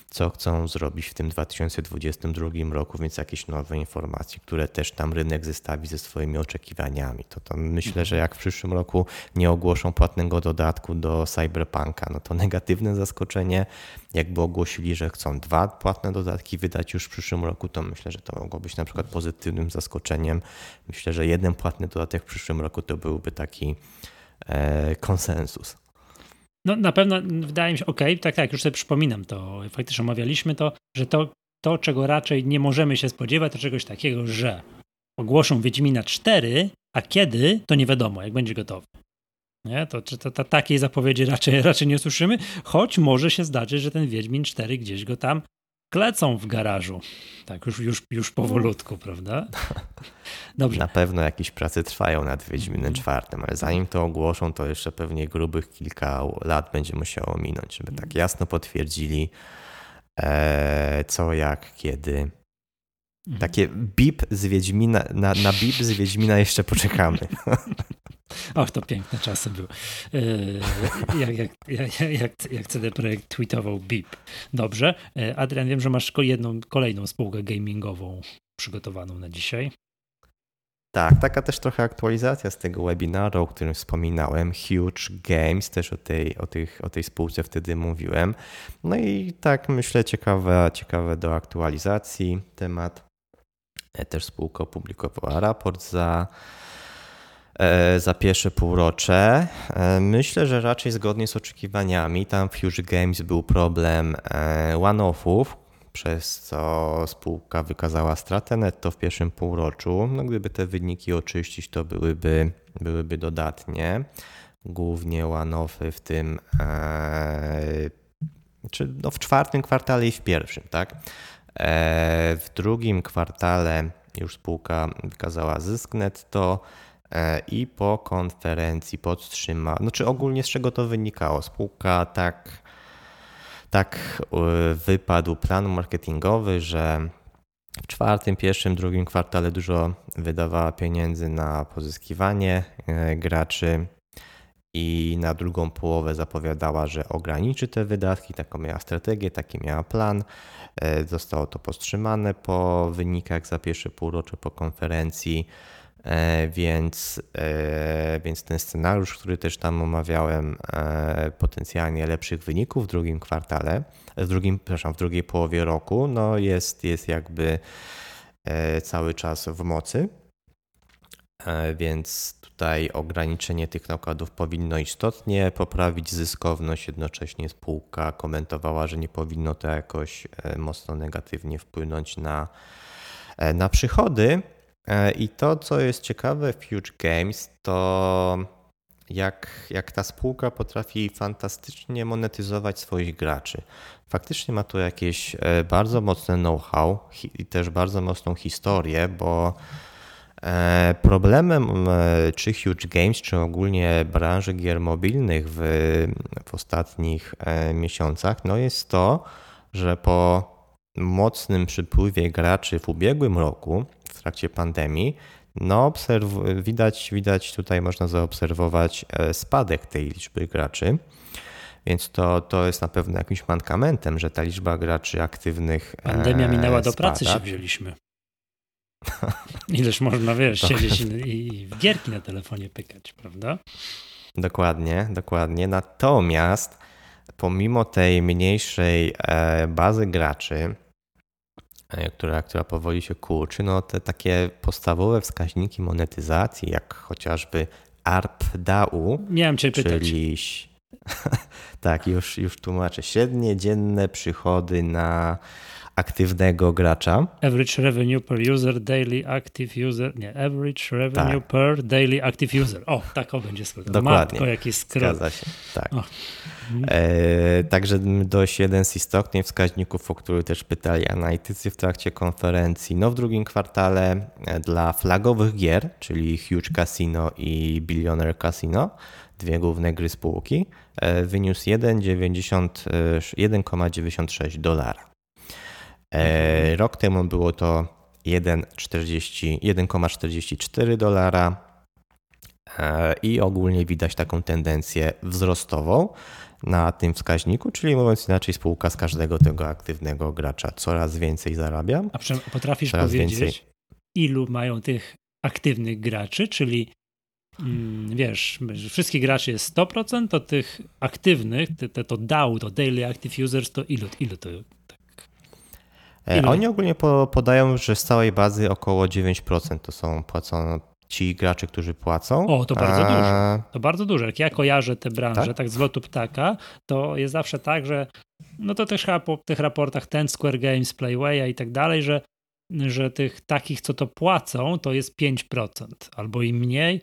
co chcą zrobić w tym 2022 roku, więc jakieś nowe informacje, które też tam rynek zestawi ze swoimi oczekiwaniami. To, to myślę, że jak w przyszłym roku nie ogłoszą płatnego dodatku do Cyberpunka, no to negatywne zaskoczenie. Jakby ogłosili, że chcą dwa płatne dodatki wydać już w przyszłym roku, to myślę, że to mogło być na przykład pozytywnym zaskoczeniem. Myślę, że jeden płatny dodatek w przyszłym roku to byłby taki e, konsensus. No na pewno wydaje mi się, okej, okay, tak, tak, już sobie przypominam to, faktycznie omawialiśmy to, że to, to, czego raczej nie możemy się spodziewać, to czegoś takiego, że ogłoszą Wiedźmina 4, a kiedy, to nie wiadomo, jak będzie gotowy. Nie? To, to, to, takiej zapowiedzi raczej, raczej nie usłyszymy, choć może się zdarzyć, że ten Wiedźmin 4 gdzieś go tam klecą w garażu. Tak, już, już, już powolutku, prawda? Dobrze. Na pewno jakieś prace trwają nad Wiedźminem czwartym, ale zanim to ogłoszą, to jeszcze pewnie grubych kilka lat będzie musiało minąć, żeby tak jasno potwierdzili e, co, jak, kiedy. Mhm. Takie bip z Wiedźmina, na, na bip z Wiedźmina jeszcze poczekamy. Och, to piękne czasy były. Jak, jak, jak, jak, jak CD Projekt tweetował BIP. Dobrze. Adrian, wiem, że masz jedną, kolejną spółkę gamingową przygotowaną na dzisiaj. Tak, taka też trochę aktualizacja z tego webinaru, o którym wspominałem. Huge Games, też o tej, o tych, o tej spółce wtedy mówiłem. No i tak myślę, ciekawe, ciekawe do aktualizacji temat. E, też spółka opublikowała raport za, e, za pierwsze półrocze. E, myślę, że raczej zgodnie z oczekiwaniami. Tam w Huge Games był problem one-offów, przez co spółka wykazała stratę netto w pierwszym półroczu. No, gdyby te wyniki oczyścić, to byłyby, byłyby dodatnie. Głównie one-offy w tym, e, czy no w czwartym kwartale i w pierwszym, tak? E, w drugim kwartale już spółka wykazała zysk netto e, i po konferencji podtrzymała, znaczy ogólnie z czego to wynikało? Spółka tak tak e, wypadł plan marketingowy, że w czwartym, pierwszym, drugim kwartale dużo wydawała pieniędzy na pozyskiwanie e, graczy i na drugą połowę zapowiadała, że ograniczy te wydatki. Taką miała strategię, taki miała plan. E, zostało to powstrzymane po wynikach za pierwsze półrocze po konferencji. E, więc, e, więc ten scenariusz, który też tam omawiałem, e, potencjalnie lepszych wyników w drugim kwartale, w drugim, przepraszam, w drugiej połowie roku, no jest, jest jakby cały czas w mocy. Więc tutaj ograniczenie tych nakładów powinno istotnie poprawić zyskowność. Jednocześnie spółka komentowała, że nie powinno to jakoś mocno negatywnie wpłynąć na, na przychody. E, I to, co jest ciekawe w Huge Games, to jak, jak ta spółka potrafi fantastycznie monetyzować swoich graczy. Faktycznie ma tu jakieś e, bardzo mocne know-how i też bardzo mocną historię, bo e, problemem czy Huge Games, czy ogólnie branży gier mobilnych w, w ostatnich miesiącach, no jest to, że po mocnym przypływie graczy w ubiegłym roku, trakcie pandemii, no widać, widać tutaj można zaobserwować e, spadek tej liczby graczy. Więc to, to jest na pewno jakimś mankamentem, że ta liczba graczy aktywnych. E, Pandemia minęła, do pracy się wzięliśmy. Ileż można, wiesz, siedzieć i, i w gierki na telefonie pykać, prawda? Dokładnie, dokładnie. Natomiast pomimo tej mniejszej e, bazy graczy, która, która powoli się kurczy, no te takie podstawowe wskaźniki monetyzacji, jak chociażby ARPDAU, Miałem cię czyli tak, już, już tłumaczę, średnie dzienne przychody na aktywnego gracza. Average revenue per user, daily active user, nie, average revenue tak. per daily active user. O, tak o będzie skrót. Dokładnie. Matko, jaki skrót. Zgadza się, tak. E, także dość jeden z istotnych wskaźników, o który też pytali analitycy w trakcie konferencji. No w drugim kwartale e, dla flagowych gier, czyli Huge Casino i Billionaire Casino, dwie główne gry spółki, e, wyniósł 1,96 dolara. E, rok temu było to 1,44 dolara. E, i ogólnie widać taką tendencję wzrostową na tym wskaźniku, czyli mówiąc inaczej, spółka z każdego tego aktywnego gracza coraz więcej zarabia. A potrafisz powiedzieć, więcej... ilu mają tych aktywnych graczy, czyli mm, wiesz, wszystkich graczy jest 100%, to tych aktywnych, to, to DAO, to Daily Active Users, to ilu, ilu to Ile? Oni ogólnie podają, że z całej bazy około 9% to są płacone ci gracze, którzy płacą. O, to bardzo A... dużo. To bardzo dużo. Jak ja kojarzę te branże, tak? tak z lotu ptaka, to jest zawsze tak, że no to też chyba po tych raportach ten Square Games, Playwaya i tak dalej, że, że tych takich, co to płacą, to jest 5% albo i mniej,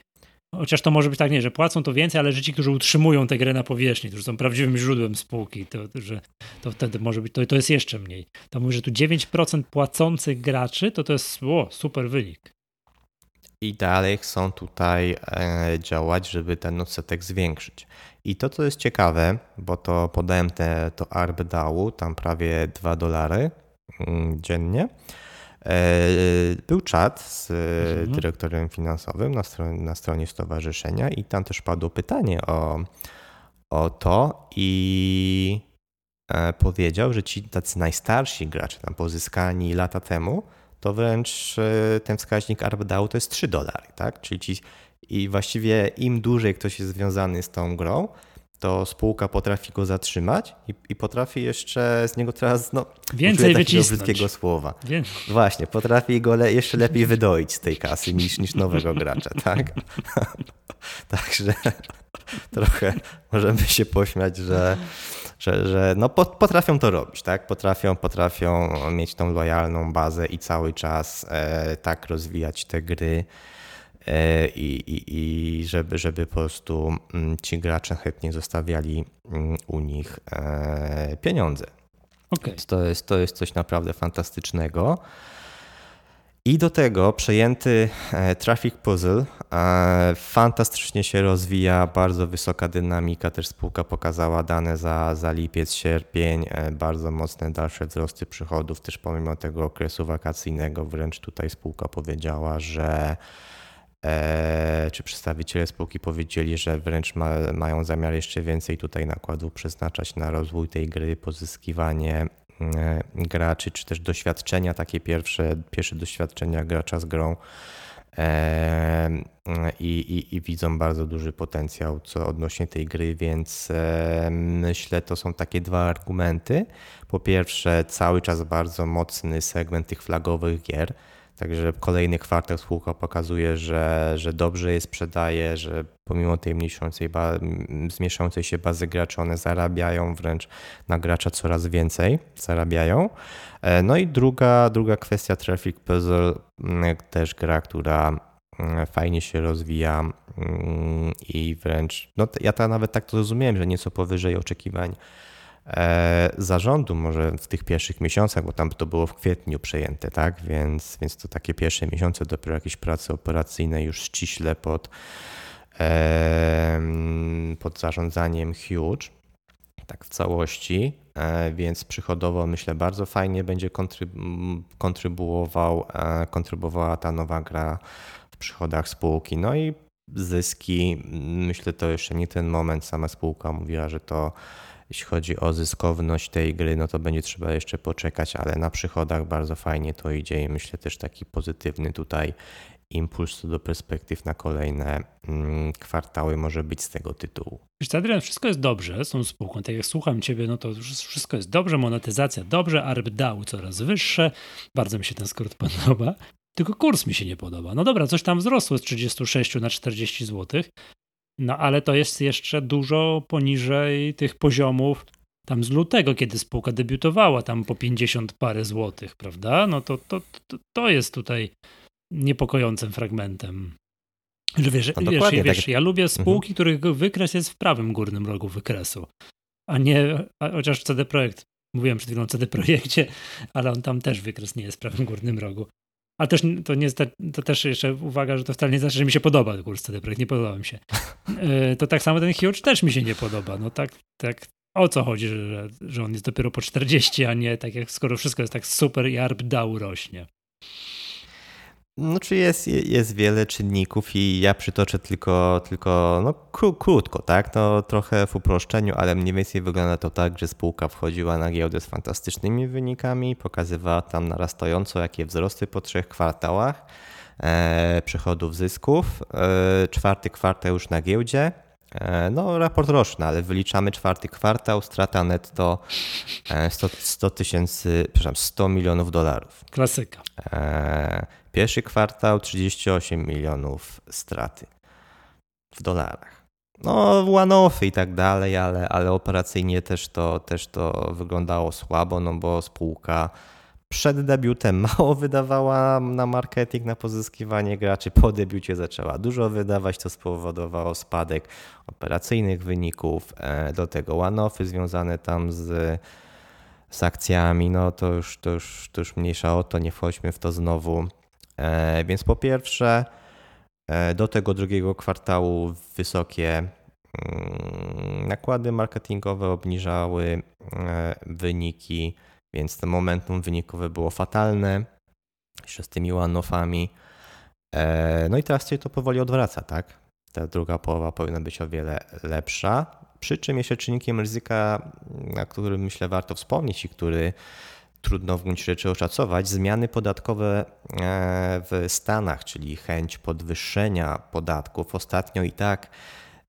Chociaż to może być tak, nie, że płacą to więcej, ale że ci, którzy utrzymują tę grę na powierzchni, którzy są prawdziwym źródłem spółki, to, że to wtedy może być, to, to jest jeszcze mniej. To mówi, że tu 9% płacących graczy, to to jest o, super wynik. I dalej chcą tutaj e, działać, żeby ten odsetek zwiększyć. I to, co jest ciekawe, bo to podałem te, to ARB tam prawie 2 dolary mm, dziennie, Był czat z mhm. dyrektorem finansowym na stronie, na stronie stowarzyszenia i tam też padło pytanie o, o to i powiedział, że ci tacy najstarsi gracze, tam pozyskani lata temu, to wręcz ten wskaźnik ARPDAU to jest 3 dolary, tak? Czyli ci, i właściwie im dłużej ktoś jest związany z tą grą, to spółka potrafi go zatrzymać i, i potrafi jeszcze z niego teraz, no, więcej wycisnąć. brzydkiego słowa. Właśnie, potrafi go le jeszcze lepiej wydoić z tej kasy niż, niż nowego gracza, tak? Także trochę możemy się pośmiać, że, że, że no, potrafią to robić, tak? Potrafią, potrafią mieć tą lojalną bazę i cały czas e, tak rozwijać te gry i, i, i żeby, żeby po prostu mm, ci gracze chętnie zostawiali mm, u nich e, pieniądze. Okay. To, jest, to jest coś naprawdę fantastycznego. I do tego przejęty e, Traffic Puzzle fantastycznie się rozwija, bardzo wysoka dynamika. Też spółka pokazała dane za, za lipiec, sierpień, bardzo mocne dalsze wzrosty przychodów, też pomimo tego okresu wakacyjnego. Wręcz tutaj spółka powiedziała, że E, czy przedstawiciele spółki powiedzieli, że wręcz ma, mają zamiar jeszcze więcej tutaj nakładów przeznaczać na rozwój tej gry, pozyskiwanie e, graczy, czy też doświadczenia, takie pierwsze, pierwsze doświadczenia gracza z grą. E, I, i, I, widzą bardzo duży potencjał co odnośnie tej gry, więc myślę, to są takie dwa argumenty. Po pierwsze, cały czas bardzo mocny segment tych flagowych gier Także kolejny kwartał spółka pokazuje, że, że dobrze je sprzedaje, że pomimo tej mniejszącej, zmniejszającej się bazy graczy, one zarabiają wręcz na gracza coraz więcej, zarabiają. E, no i druga, druga kwestia Traffic Puzzle, mm, też gra, która mm, fajnie się rozwija mm, i wręcz, no ja to nawet tak to rozumiałem, że nieco powyżej oczekiwań zarządu może w tych pierwszych miesiącach, bo tam to było w kwietniu przejęte, tak? Więc, więc to takie pierwsze miesiące dopiero jakieś prace operacyjne już ściśle pod, pod zarządzaniem Huge, tak w całości, e, więc przychodowo myślę bardzo fajnie będzie kontrybuował, e, kontrybuowała ta nowa gra w przychodach spółki. No i zyski, myślę to jeszcze nie ten moment, sama spółka mówiła, że to jeśli chodzi o zyskowność tej gry, no to będzie trzeba jeszcze poczekać, ale na przychodach bardzo fajnie to idzie i myślę też taki pozytywny tutaj impuls do perspektyw na kolejne mm, kwartały może być z tego tytułu. Wiesz, Adrian, wszystko jest dobrze z tą spółką. Tak jak słucham Ciebie, no to wszystko jest dobrze, monetyzacja dobrze, ARPDAU coraz wyższe. Bardzo mi się ten skrót podoba. Tylko kurs mi się nie podoba. No dobra, coś tam wzrosło z 36 na 40 zł, no ale to jest jeszcze dużo poniżej tych poziomów tam z lutego, kiedy spółka debiutowała, tam po 50 parę złotych, prawda? No to, to, to, to jest tutaj niepokojącym fragmentem. Że wiesz, no wiesz, wiesz tak. ja lubię mhm. spółki, mhm. których wykres jest w prawym górnym rogu wykresu, a nie, a chociaż CD Projekt, mówiłem przed chwilą o CD Projekcie, ale on tam też wykres nie jest w prawym górnym rogu. Ale też to nie to też jeszcze uwaga, że to wcale nie znaczy, że mi się podoba kurs CD Projekt, nie podoba mi się. E, to tak samo ten Huge też mi się nie podoba. No tak, tak o co chodzi, że, że on jest dopiero po 40, a nie tak jak skoro wszystko jest tak super i ARP rośnie. No, czy jest, jest wiele czynników i ja przytoczę tylko, tylko no, krótko, tak? No, trochę w uproszczeniu, ale mniej więcej wygląda to tak, że spółka wchodziła na giełdę z fantastycznymi wynikami, pokazywała tam narastająco jakie wzrosty po trzech kwartałach e, przychodów, zysków. E, czwarty kwartał już na giełdzie. E, no, raport roczny, ale wyliczamy czwarty kwartał, strata netto 100 e, tysięcy, przepraszam, 100 milionów dolarów. Klasyka. E, Pierwszy kwartał 38 milionów straty w dolarach. No, one-offy i tak dalej, ale, ale operacyjnie też to, też to wyglądało słabo, no bo spółka przed debiutem mało wydawała na marketing, na pozyskiwanie graczy, po debiucie zaczęła dużo wydawać, to spowodowało spadek operacyjnych wyników, e, do tego one-offy związane tam z, z akcjami, no to już, to, już, to już mniejsza o to, nie wchodźmy w to znowu. E, więc po pierwsze, e, do tego drugiego kwartału wysokie mm, nakłady marketingowe obniżały e, wyniki, więc to momentum wynikowe było fatalne. jeszcze z tymi one-offami. No i teraz się to powoli odwraca, tak? Ta druga połowa powinna być o wiele lepsza. Przy czym jeszcze czynnikiem ryzyka, na którym myślę warto wspomnieć i który trudno w gruncie rzeczy oszacować, zmiany podatkowe e, w Stanach, czyli chęć podwyższenia podatków. Ostatnio i tak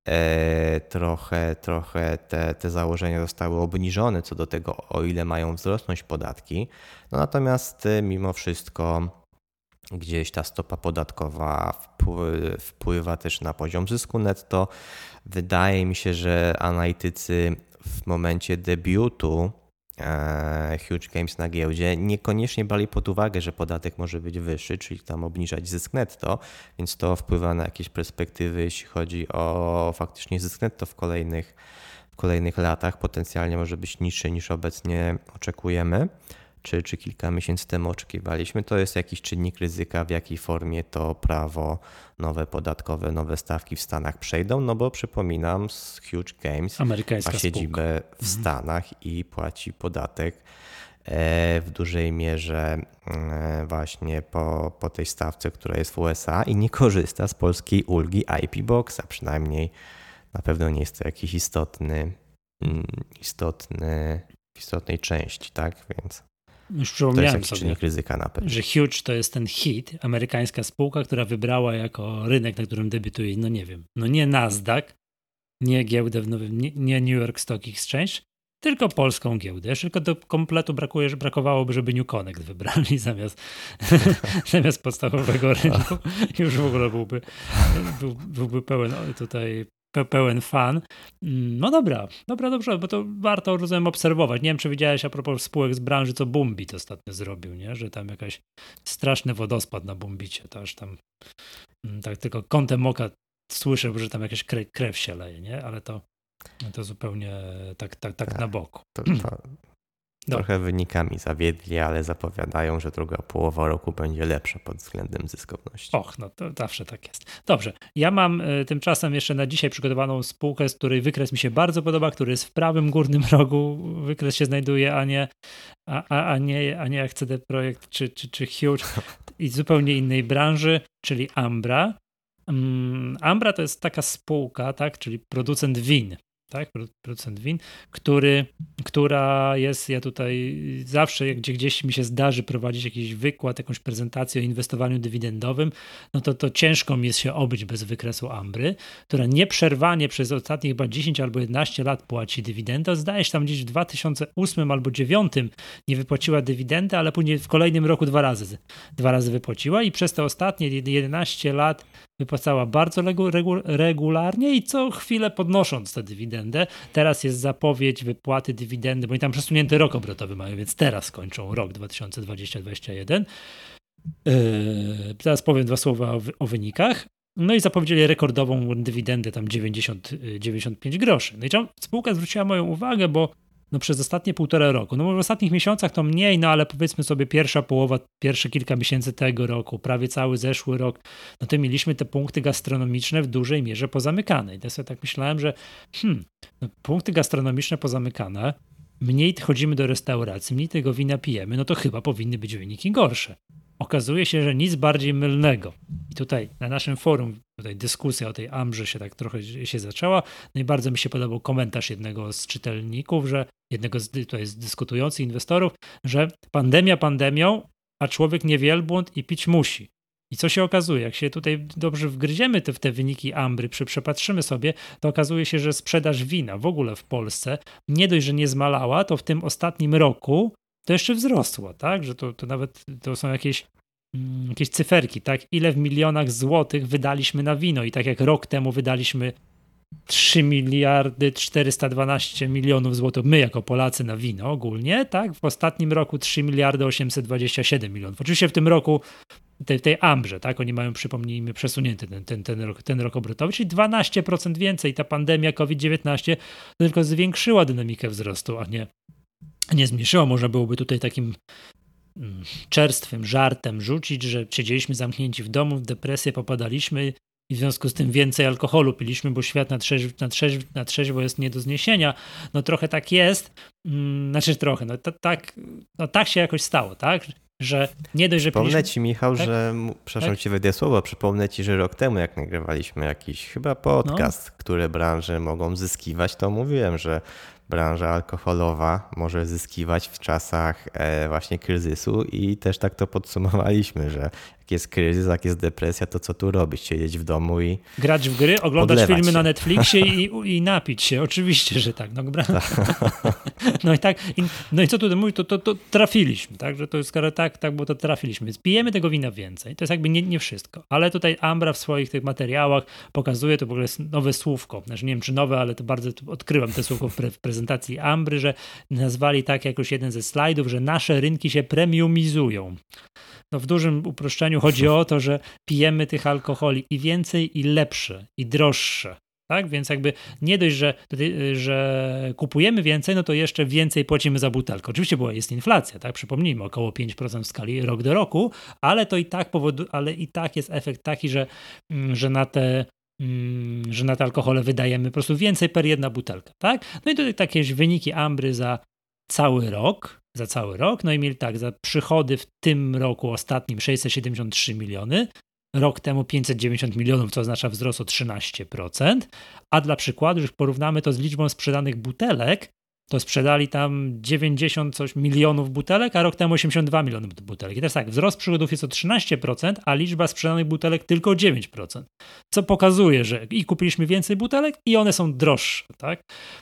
e, trochę, trochę te, te założenia zostały obniżone co do tego, o ile mają wzrosnąć podatki. No natomiast e, mimo wszystko gdzieś ta stopa podatkowa wpływa też na poziom zysku netto. Wydaje mi się, że analitycy w momencie debiutu Huge Games na giełdzie niekoniecznie brali pod uwagę, że podatek może być wyższy, czyli tam obniżać zysk netto, więc to wpływa na jakieś perspektywy, jeśli chodzi o faktycznie zysk netto w kolejnych, w kolejnych latach. Potencjalnie może być niższy niż obecnie oczekujemy czy, czy kilka miesięcy temu oczekiwaliśmy, to jest jakiś czynnik ryzyka, w jakiej formie to prawo nowe podatkowe, nowe stawki w Stanach przejdą, no bo przypominam, z Huge Games ma siedzibę w mhm. Stanach i płaci podatek e, w dużej mierze e, właśnie po, po tej stawce, która jest w USA i nie korzysta z polskiej ulgi IP Boxa, przynajmniej na pewno nie jest to jakiś istotny, mm, istotny, w istotnej części, tak? Więc już przypomniałem to sobie, ryzyka na pewno. że Huge to jest ten hit, amerykańska spółka, która wybrała jako rynek, na którym debiutuje, no nie wiem, no nie Nasdaq, nie giełdę w nowym, nie, nie New York Stock Exchange, tylko polską giełdę. Jeszcze tylko do kompletu brakuje, że brakowałoby, żeby New Connect wybrali zamiast, zamiast podstawowego rynku. Już w ogóle byłby, był, byłby pełen tutaj pełen fan. Mm, no dobra, dobra, dobrze, bo to warto, rozumiem, obserwować. Nie wiem, czy widziałeś a propos spółek z branży, co Bumbit ostatnio zrobił, nie? że tam jakaś straszny wodospad na Bumbicie, to aż tam mm, tak tylko kątem oka słyszę, że tam jakaś krew, krew się leje, nie? Ale to, to zupełnie tak, tak, tak, tak na boku. To, to, no. Trochę wynikami zawiedli, ale zapowiadają, że druga połowa roku będzie lepsza pod względem zyskowności. Och, no to zawsze tak jest. Dobrze, ja mam y, tymczasem jeszcze na dzisiaj przygotowaną spółkę, z której wykres mi się bardzo podoba, który jest w prawym górnym rogu. Wykres się znajduje, a nie, a, a, a nie, a nie jak CD Projekt czy, czy, czy Huge i zupełnie innej branży, czyli Ambra. Um, Ambra to jest taka spółka, tak, czyli producent win tak, producent win, który, która jest, ja tutaj zawsze, gdzie gdzieś mi się zdarzy prowadzić jakiś wykład, jakąś prezentację o inwestowaniu dywidendowym, no to to ciężko mi jest się obyć bez wykresu Ambry, która nieprzerwanie przez ostatnie chyba 10 albo 11 lat płaci dywidendę. Zdaje się tam gdzieś w 2008 albo 2009 nie wypłaciła dywidendy, ale później w kolejnym roku dwa razy, dwa razy wypłaciła i przez te ostatnie 11 lat wypłacała bardzo regu, regu, regularnie i co chwilę podnosząc tę dywidendę. Teraz jest zapowiedź wypłaty dywidendy, bo oni tam przesunięty rok obrotowy mają, więc teraz kończą rok 2020-2021. Yy, teraz powiem dwa słowa o, o wynikach. No i zapowiedzieli rekordową dywidendę, tam 90, 95 groszy. No i spółka zwróciła moją uwagę, bo no przez ostatnie półtora roku. No w ostatnich miesiącach to mniej, no ale powiedzmy sobie pierwsza połowa, pierwsze kilka miesięcy tego roku, prawie cały zeszły rok, no to mieliśmy te punkty gastronomiczne w dużej mierze pozamykane. I ja sobie tak myślałem, że hmm, no punkty gastronomiczne pozamykane, mniej chodzimy do restauracji, mniej tego wina pijemy, no to chyba powinny być wyniki gorsze. Okazuje się, że nic bardziej mylnego. I tutaj na naszym forum, tutaj dyskusja o tej Amrze się tak trochę się zaczęła. No i bardzo mi się podobał komentarz jednego z czytelników, że jednego z tutaj z dyskutujących inwestorów, że pandemia pandemią, a człowiek nie wielbłąd i pić musi. I co się okazuje? Jak się tutaj dobrze wgryziemy te, w te wyniki Ambry, przy, przepatrzymy sobie, to okazuje się, że sprzedaż wina w ogóle w Polsce nie dość, że nie zmalała, to w tym ostatnim roku to jeszcze wzrosło, tak? Że to, to nawet to są jakieś, mm, jakieś cyferki, tak? Ile w milionach złotych wydaliśmy na wino i tak jak rok temu wydaliśmy 3 miliardy 412 milionów złotych, my jako Polacy na wino ogólnie, tak? W ostatnim roku 3 miliardy 827 milionów. Oczywiście w tym roku tej, tej Ambrze, tak? Oni mają, przypomnijmy, przesunięty ten, ten, ten, rok, ten rok obrotowy, czyli 12% więcej. Ta pandemia COVID-19 tylko zwiększyła dynamikę wzrostu, a nie, nie zmniejszyła. Można byłoby tutaj takim mm, czerstwym żartem rzucić, że siedzieliśmy zamknięci w domu, w depresję popadaliśmy i w związku z tym więcej alkoholu piliśmy, bo świat na, trzeźw, na, trzeźw, na trzeźwo jest nie do zniesienia. No trochę tak jest, mm, znaczy trochę, no tak, no tak się jakoś stało, tak? że nie dość, że Przypomnę piliśmy... ci, Michał, tak? że, przepraszam tak? ci wejdę słowo, przypomnę ci, że rok temu, jak nagrywaliśmy jakiś chyba podcast, no. które branże mogą zyskiwać, to mówiłem, że branża alkoholowa może zyskiwać w czasach e, właśnie kryzysu i też tak to podsumowaliśmy, że jak jest kryzys, jak jest depresja, to co tu robić? Siedzieć w domu i Grać w gry, oglądać filmy się. na Netflixie i, i napić się. Oczywiście, że tak. No, no i tak, no i co tutaj mówić, to, to, to trafiliśmy, tak, że to skoro tak, tak, bo to trafiliśmy. Więc pijemy tego wina więcej. To jest jakby nie, nie wszystko. Ale tutaj Ambra w swoich tych materiałach pokazuje, to w ogóle jest nowe słówko. Znaczy nie wiem, czy nowe, ale to bardzo odkrywam te słówko w, pre, w prezentacji Ambry, że nazwali tak jak już jeden ze slajdów, że nasze rynki się premiumizują. No w dużym uproszczeniu chodzi o to, że pijemy tych alkoholi i więcej, i lepsze, i droższe. Tak? Więc jakby nie dość, że, że kupujemy więcej, no to jeszcze więcej płacimy za butelkę. Oczywiście była, jest inflacja, tak? Przypomnijmy, około 5% w skali rok do roku, ale to i tak powodu, ale i tak jest efekt taki, że, mm, że na te mm, że na te alkohole wydajemy po prostu więcej per jedna butelka, tak? No i tutaj takie wyniki Ambry za cały rok, za cały rok. No i mieli tak, za przychody w tym roku ostatnim 673 miliony, rok temu 590 milionów, co oznacza wzrost o 13%, a dla przykładu, już porównamy to z liczbą sprzedanych butelek, to sprzedali tam 90 coś milionów butelek, a rok temu 82 milionów butelek. I teraz tak, wzrost przychodów jest o 13%, a liczba sprzedanych butelek tylko 9%. Co pokazuje, że i kupiliśmy więcej butelek i one są droższe, tak?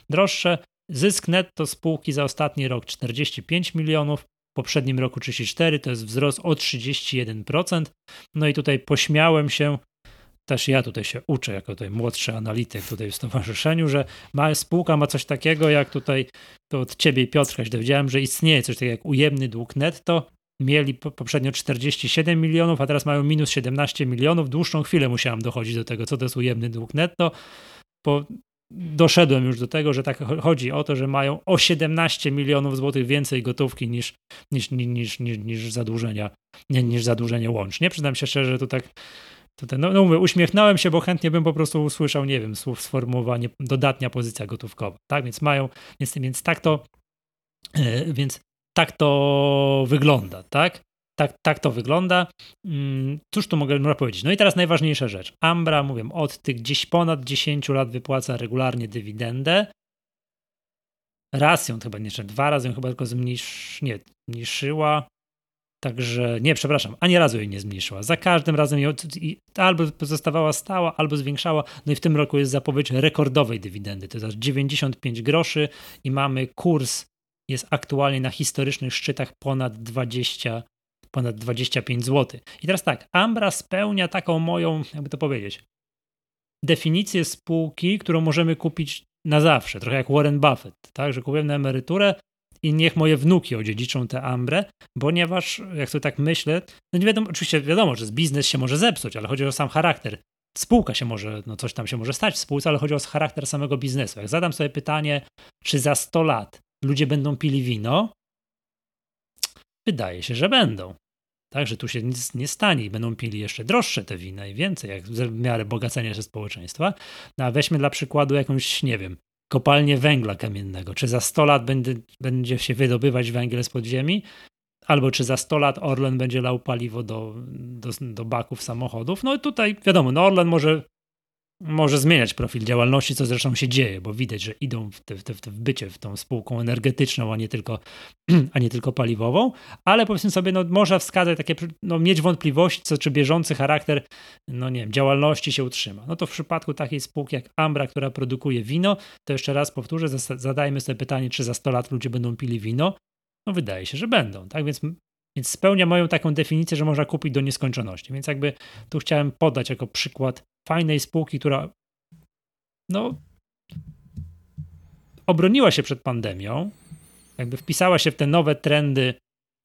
Droższe Zysk netto spółki za ostatni rok 45 milionów, w poprzednim roku 34, to jest wzrost o 31%. No i tutaj pośmiałem się, też ja tutaj się uczę, jako tutaj młodszy analityk tutaj w stowarzyszeniu, że ma, spółka ma coś takiego, jak tutaj, to od ciebie Piotrka się dowiedziałem, że istnieje coś takiego jak ujemny dług netto, mieli poprzednio 47 milionów, a teraz mają minus 17 milionów. Dłuższą chwilę musiałem dochodzić do tego, co to jest ujemny dług netto, bo doszedłem już do tego, że tak chodzi o to, że mają o 17 milionów złotych więcej gotówki niż, niż, niż, niż, niż zadłużenia, niż zadłużenie łącznie. Przyznam się szczerze, że to tak Tutaj, no, no mówię, uśmiechnąłem się, bo chętnie bym po prostu usłyszał, nie wiem, słów sformułowanie dodatnia pozycja gotówkowa, tak? Więc mają, więc, więc tak to, yy, więc tak to wygląda, tak? Tak, tak to wygląda. Mm, cóż tu mogę powiedzieć? No i teraz najważniejsza rzecz. Ambra, mówię, od tych gdzieś ponad 10 lat wypłaca regularnie dywidendę. Raz ją chyba, nie, dwa razy ją chyba tylko zmniejsz, nie, zmniejszyła. Także, nie, przepraszam, ani razu jej nie zmniejszyła. Za każdym razem ją albo pozostawała stała, albo zwiększała. No i w tym roku jest zapowiedź rekordowej dywidendy. To jest aż 95 groszy i mamy kurs, jest aktualnie na historycznych szczytach ponad 20 ponad 25 zł. I teraz tak, Ambra spełnia taką moją, jakby to powiedzieć, definicję spółki, którą możemy kupić na zawsze, trochę jak Warren Buffett, tak, że kupiłem na emeryturę i niech moje wnuki odziedziczą tę Ambrę, ponieważ, jak sobie tak myślę, no nie wiadomo, oczywiście wiadomo, że biznes się może zepsuć, ale chodzi o sam charakter. Spółka się może, no coś tam się może stać w spółce, ale chodzi o charakter samego biznesu. Jak zadam sobie pytanie, czy za 100 lat ludzie będą pili wino, wydaje się, że będą. Tak, że tu się nic nie stanie i będą pili jeszcze droższe te wina i więcej, jak w miarę bogacenia się społeczeństwa. No a weźmy dla przykładu jakąś, nie wiem, kopalnię węgla kamiennego. Czy za 100 lat będzie, będzie się wydobywać węgiel z podziemi, albo czy za 100 lat Orlen będzie lał paliwo do, do, do baków samochodów. No tutaj wiadomo, no Orlen może może zmieniać profil działalności, co zresztą się dzieje, bo widać, że idą w, te, w, te, w bycie w tą spółką energetyczną, a nie tylko, a nie tylko paliwową, ale powiedzmy sobie, no, można wskazać takie, no, mieć wątpliwości, co czy bieżący charakter, no nie wiem, działalności się utrzyma. No to w przypadku takiej spółki jak Ambra, która produkuje wino, to jeszcze raz powtórzę, zadajmy sobie pytanie, czy za 100 lat ludzie będą pili wino. No wydaje się, że będą, tak? Więc więc spełnia moją taką definicję, że można kupić do nieskończoności. Więc jakby tu chciałem podać jako przykład fajnej spółki, która no, obroniła się przed pandemią, jakby wpisała się w te nowe trendy,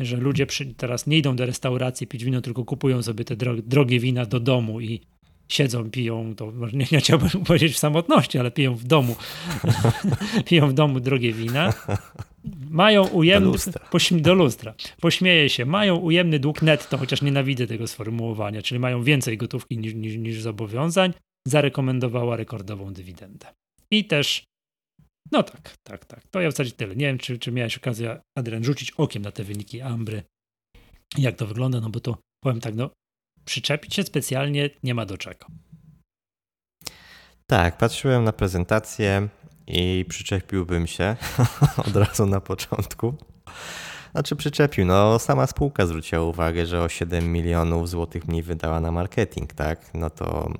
że ludzie przy, teraz nie idą do restauracji pić wino, tylko kupują sobie te drogie wina do domu i siedzą, piją, to nie, nie chciałbym powiedzieć w samotności, ale piją w domu, piją w domu drogie wina. Mają ujemny, do lustra. Pośm, do lustra. Pośmieje się, mają ujemny dług netto, chociaż nienawidzę tego sformułowania, czyli mają więcej gotówki niż, niż, niż zobowiązań, zarekomendowała rekordową dywidendę. I też, no tak, tak, tak, to ja w zasadzie tyle. Nie wiem, czy, czy miałeś okazję, Adrian, rzucić okiem na te wyniki Ambry jak to wygląda, no bo to powiem tak, no przyczepić się specjalnie nie ma do czego. Tak, patrzyłem na prezentację i przyczepiłbym się od razu na początku. Znaczy przyczepił, no sama spółka zwróciła uwagę, że o 7 milionów złotych mniej wydała na marketing, tak? No to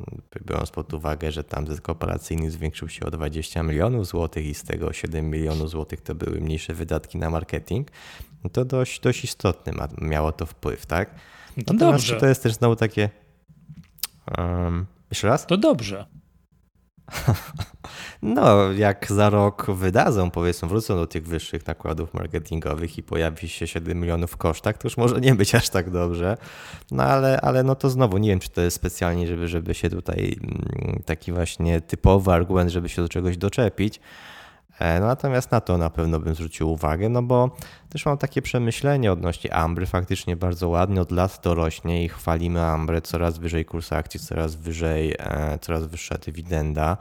biorąc pod uwagę, że tam zysk operacyjny zwiększył się o 20 milionów złotych i z tego 7 milionów złotych to były mniejsze wydatki na marketing, no to dość, dość istotny ma, miało to wpływ, tak? No Natomiast dobrze. to jest też znowu takie... Um, jeszcze raz? To dobrze. No, jak za rok wydadzą, powiedzmy, wrócą do tych wyższych nakładów marketingowych i pojawi się 7 milionów w kosztach, to już może nie być aż tak dobrze. No ale, ale no to znowu nie wiem, czy to jest specjalnie, żeby, żeby się tutaj mm, taki właśnie typowy argument, żeby się do czegoś doczepić. E, no, natomiast na to na pewno bym zwrócił uwagę, no bo też mam takie przemyślenie odnośnie Ambry. Faktycznie bardzo ładnie od lat to rośnie i chwalimy Ambrę. Coraz wyżej kurs akcji, coraz wyżej, e, coraz wyższa dywidenda.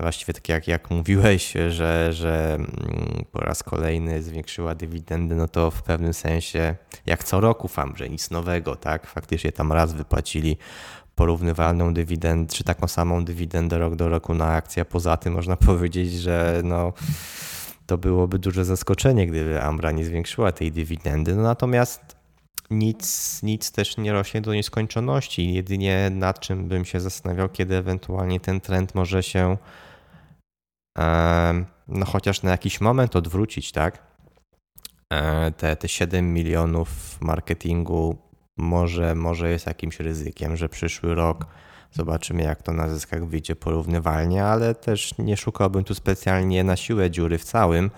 Właściwie tak jak, jak mówiłeś, że, że mm, po raz kolejny zwiększyła dywidendy, no to w pewnym sensie jak co roku w Ambrze, nic nowego, tak? Faktycznie tam raz wypłacili porównywalną dywidendę, czy taką samą dywidendę rok do roku na akcję. Poza tym można powiedzieć, że no, to byłoby duże zaskoczenie, gdyby Ambra nie zwiększyła tej dywidendy. No natomiast nic, nic też nie rośnie do nieskończoności. Jedynie nad czym bym się zastanawiał, kiedy ewentualnie ten trend może się no chociaż na jakiś moment odwrócić, tak? E, te, te 7 milionów marketingu może, może jest jakimś ryzykiem, że przyszły rok zobaczymy, jak to na zyskach wyjdzie porównywalnie, ale też nie szukałbym tu specjalnie na siłę dziury w całym,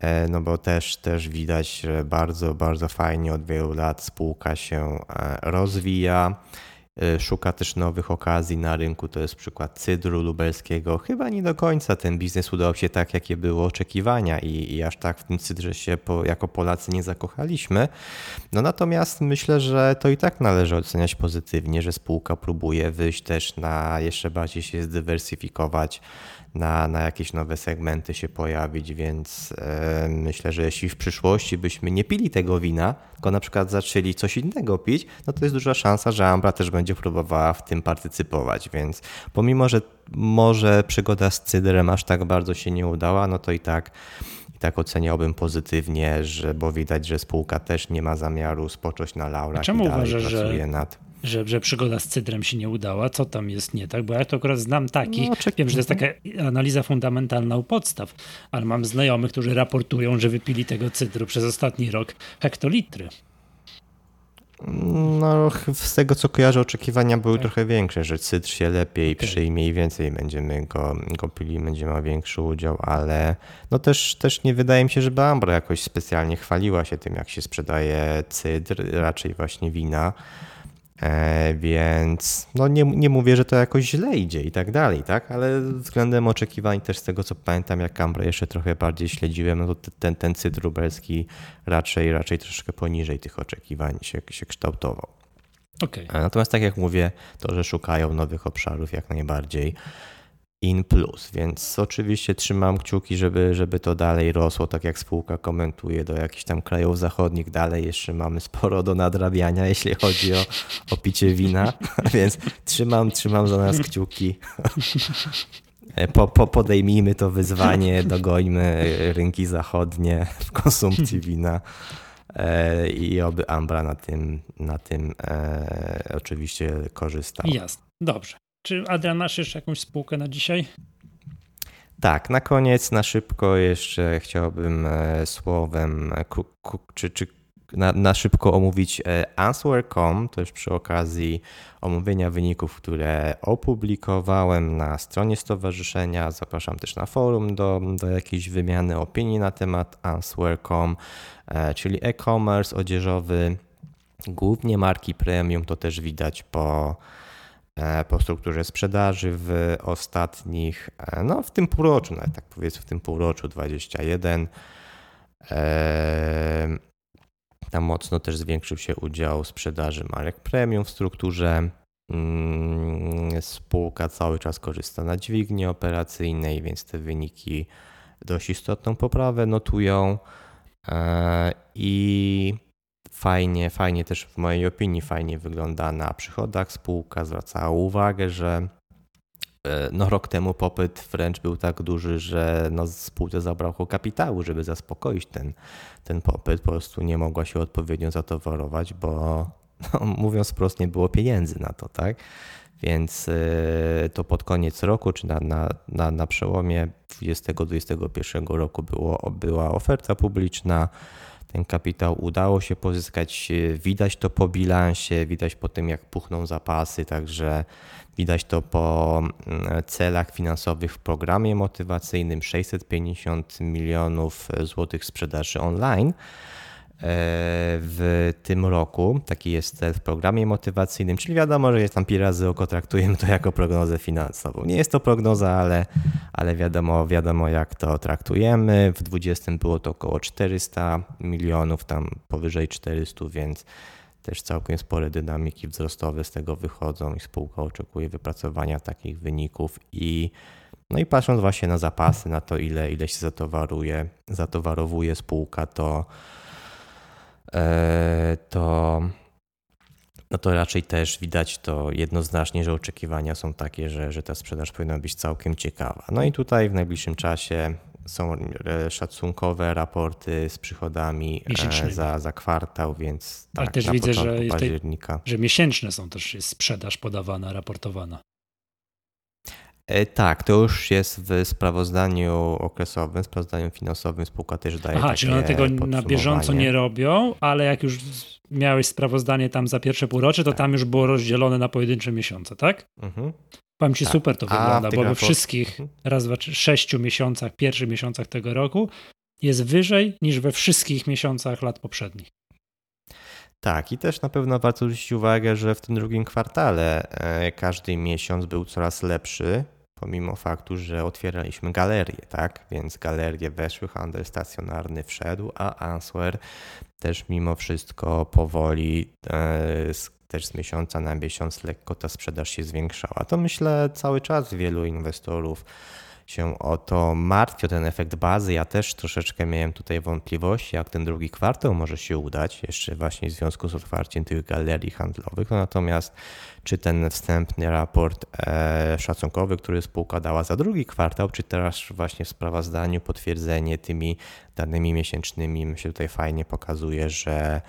e, no bo też, też widać, że bardzo, bardzo fajnie od wielu lat spółka się e, rozwija. E, szuka też nowych okazji na rynku. To jest przykład cydru lubelskiego. Chyba nie do końca ten biznes udał się tak, jakie było oczekiwania i, i aż tak w tym cydrze się po, jako Polacy nie zakochaliśmy. No natomiast myślę, że to i tak należy oceniać pozytywnie, że spółka próbuje wyjść też na jeszcze bardziej się zdywersyfikować na, na jakieś nowe segmenty się pojawić, więc e, myślę, że jeśli w przyszłości byśmy nie pili tego wina, tylko na przykład zaczęli coś innego pić, no to jest duża szansa, że Ambra też będzie próbowała w tym partycypować, więc pomimo, że może przygoda z cydrem aż tak bardzo się nie udała, no to i tak i tak oceniałbym pozytywnie, że, bo widać, że spółka też nie ma zamiaru spocząć na laurach czemu i dalej uważasz, pracuje że, nad że, że przygoda z cydrem się nie udała. Co tam jest nie tak? Bo ja to akurat znam takich. No, Wiem, że to jest taka analiza fundamentalna u podstaw, ale mam znajomych, którzy raportują, że wypili tego cydru przez ostatni rok hektolitry. No, z tego co kojarzę, oczekiwania były tak. trochę większe, że cydr się lepiej okay. przyjmie i więcej będziemy go, go pili, będzie miał większy udział, ale no też, też nie wydaje mi się, żeby Ambra jakoś specjalnie chwaliła się tym, jak się sprzedaje cydr, raczej właśnie wina. E, więc no nie, nie mówię, że to jakoś źle idzie i tak dalej, tak? Ale względem oczekiwań też z tego co pamiętam, jak Cambra jeszcze trochę bardziej śledziłem, no to ten, ten cydr lubelski raczej, raczej troszkę poniżej tych oczekiwań się, się kształtował. Okay. Natomiast tak jak mówię, to, że szukają nowych obszarów jak najbardziej in plus, więc oczywiście trzymam kciuki, żeby, żeby to dalej rosło, tak jak spółka komentuje do jakichś tam krajów zachodnich, dalej jeszcze mamy sporo do nadrabiania, jeśli chodzi o, o picie wina, więc trzymam, trzymam za nas kciuki. Po, po, podejmijmy to wyzwanie, dogońmy rynki zachodnie w konsumpcji wina e, i oby Ambra na tym, na tym e, oczywiście korzystał. Jasne, dobrze. Czy Adrian, masz jeszcze jakąś spółkę na dzisiaj? Tak, na koniec, na szybko jeszcze chciałbym e, słowem, e, czy, czy na, na szybko omówić e, Answer.com, to już przy okazji omówienia wyników, które opublikowałem na stronie stowarzyszenia. Zapraszam też na forum do, do jakiejś wymiany opinii na temat Answer.com, czyli e-commerce odzieżowy, głównie marki premium, to też widać po po strukturze sprzedaży w ostatnich, e, no w tym półroczu, nawet tak powiedzmy w tym półroczu 21. E, tam mocno też zwiększył się udział sprzedaży marek premium w strukturze. Mm, spółka cały czas korzysta na dźwigni operacyjnej, więc te wyniki dość istotną poprawę notują. I fajnie, fajnie też w mojej opinii fajnie wygląda na przychodach. Spółka zwracała uwagę, że e, no rok temu popyt wręcz był tak duży, że no spółce zabrakło kapitału, żeby zaspokoić ten, ten popyt. Po prostu nie mogła się odpowiednio zatowarować, bo no, mówiąc wprost nie było pieniędzy na to, tak? Więc e, to pod koniec roku, czy na, na, na, na przełomie 2020-2021 roku było, była oferta publiczna ten kapitał udało się pozyskać. Widać to po bilansie, widać po tym, jak puchną zapasy, także widać to po mm, celach finansowych w programie motywacyjnym 650 milionów złotych sprzedaży online. E, w tym roku. Taki jest cel w programie motywacyjnym, czyli wiadomo, że jest tam pi razy oko, traktujemy to jako prognozę finansową. Nie jest to prognoza, ale, ale wiadomo, wiadomo jak to traktujemy. W 20 było to około 400 milionów, tam powyżej 400, więc też całkiem spore dynamiki wzrostowe z tego wychodzą i spółka oczekuje wypracowania takich wyników i no i patrząc właśnie na zapasy, na to ile, ile się zatowaruje, zatowarowuje spółka, to to, no to raczej też widać to jednoznacznie, że oczekiwania są takie, że, że ta sprzedaż powinna być całkiem ciekawa. No i tutaj w najbliższym czasie są e, szacunkowe raporty z przychodami e, za, za kwartał, więc Ale tak, też widzę, że, października. że miesięczne są też jest sprzedaż podawana, raportowana. E, tak, to już jest w sprawozdaniu okresowym, sprawozdaniu finansowym spółka też daje Aha, czyli one tego na bieżąco nie robią, ale jak już miałeś sprawozdanie tam za pierwsze półrocze, to tak. tam już było rozdzielone na pojedyncze miesiące, tak? Mhm. Powiem ci, tak. super to wygląda, bo we wszystkich, mhm. raz, dwa, trzy, sześciu miesiącach, pierwszych miesiącach tego roku jest wyżej niż we wszystkich miesiącach lat poprzednich. Tak, i też na pewno warto zwrócić uwagę, że w tym drugim kwartale e, każdy miesiąc był coraz lepszy pomimo faktu, że otwieraliśmy galerię, tak? Więc galerie weszły, handel stacjonarny wszedł, a Answer też mimo wszystko powoli, e, też z miesiąca na miesiąc lekko ta sprzedaż się zwiększała. To myślę cały czas wielu inwestorów się o to martwi, o ten efekt bazy. Ja też troszeczkę miałem tutaj wątpliwości, jak ten drugi kwartał może się udać, jeszcze właśnie w związku z otwarciem tych galerii handlowych. No natomiast czy ten wstępny raport e, szacunkowy, który spółka dała za drugi kwartał, czy teraz właśnie w sprawozdaniu potwierdzenie tymi danymi miesięcznymi, myślę, tutaj fajnie pokazuje, że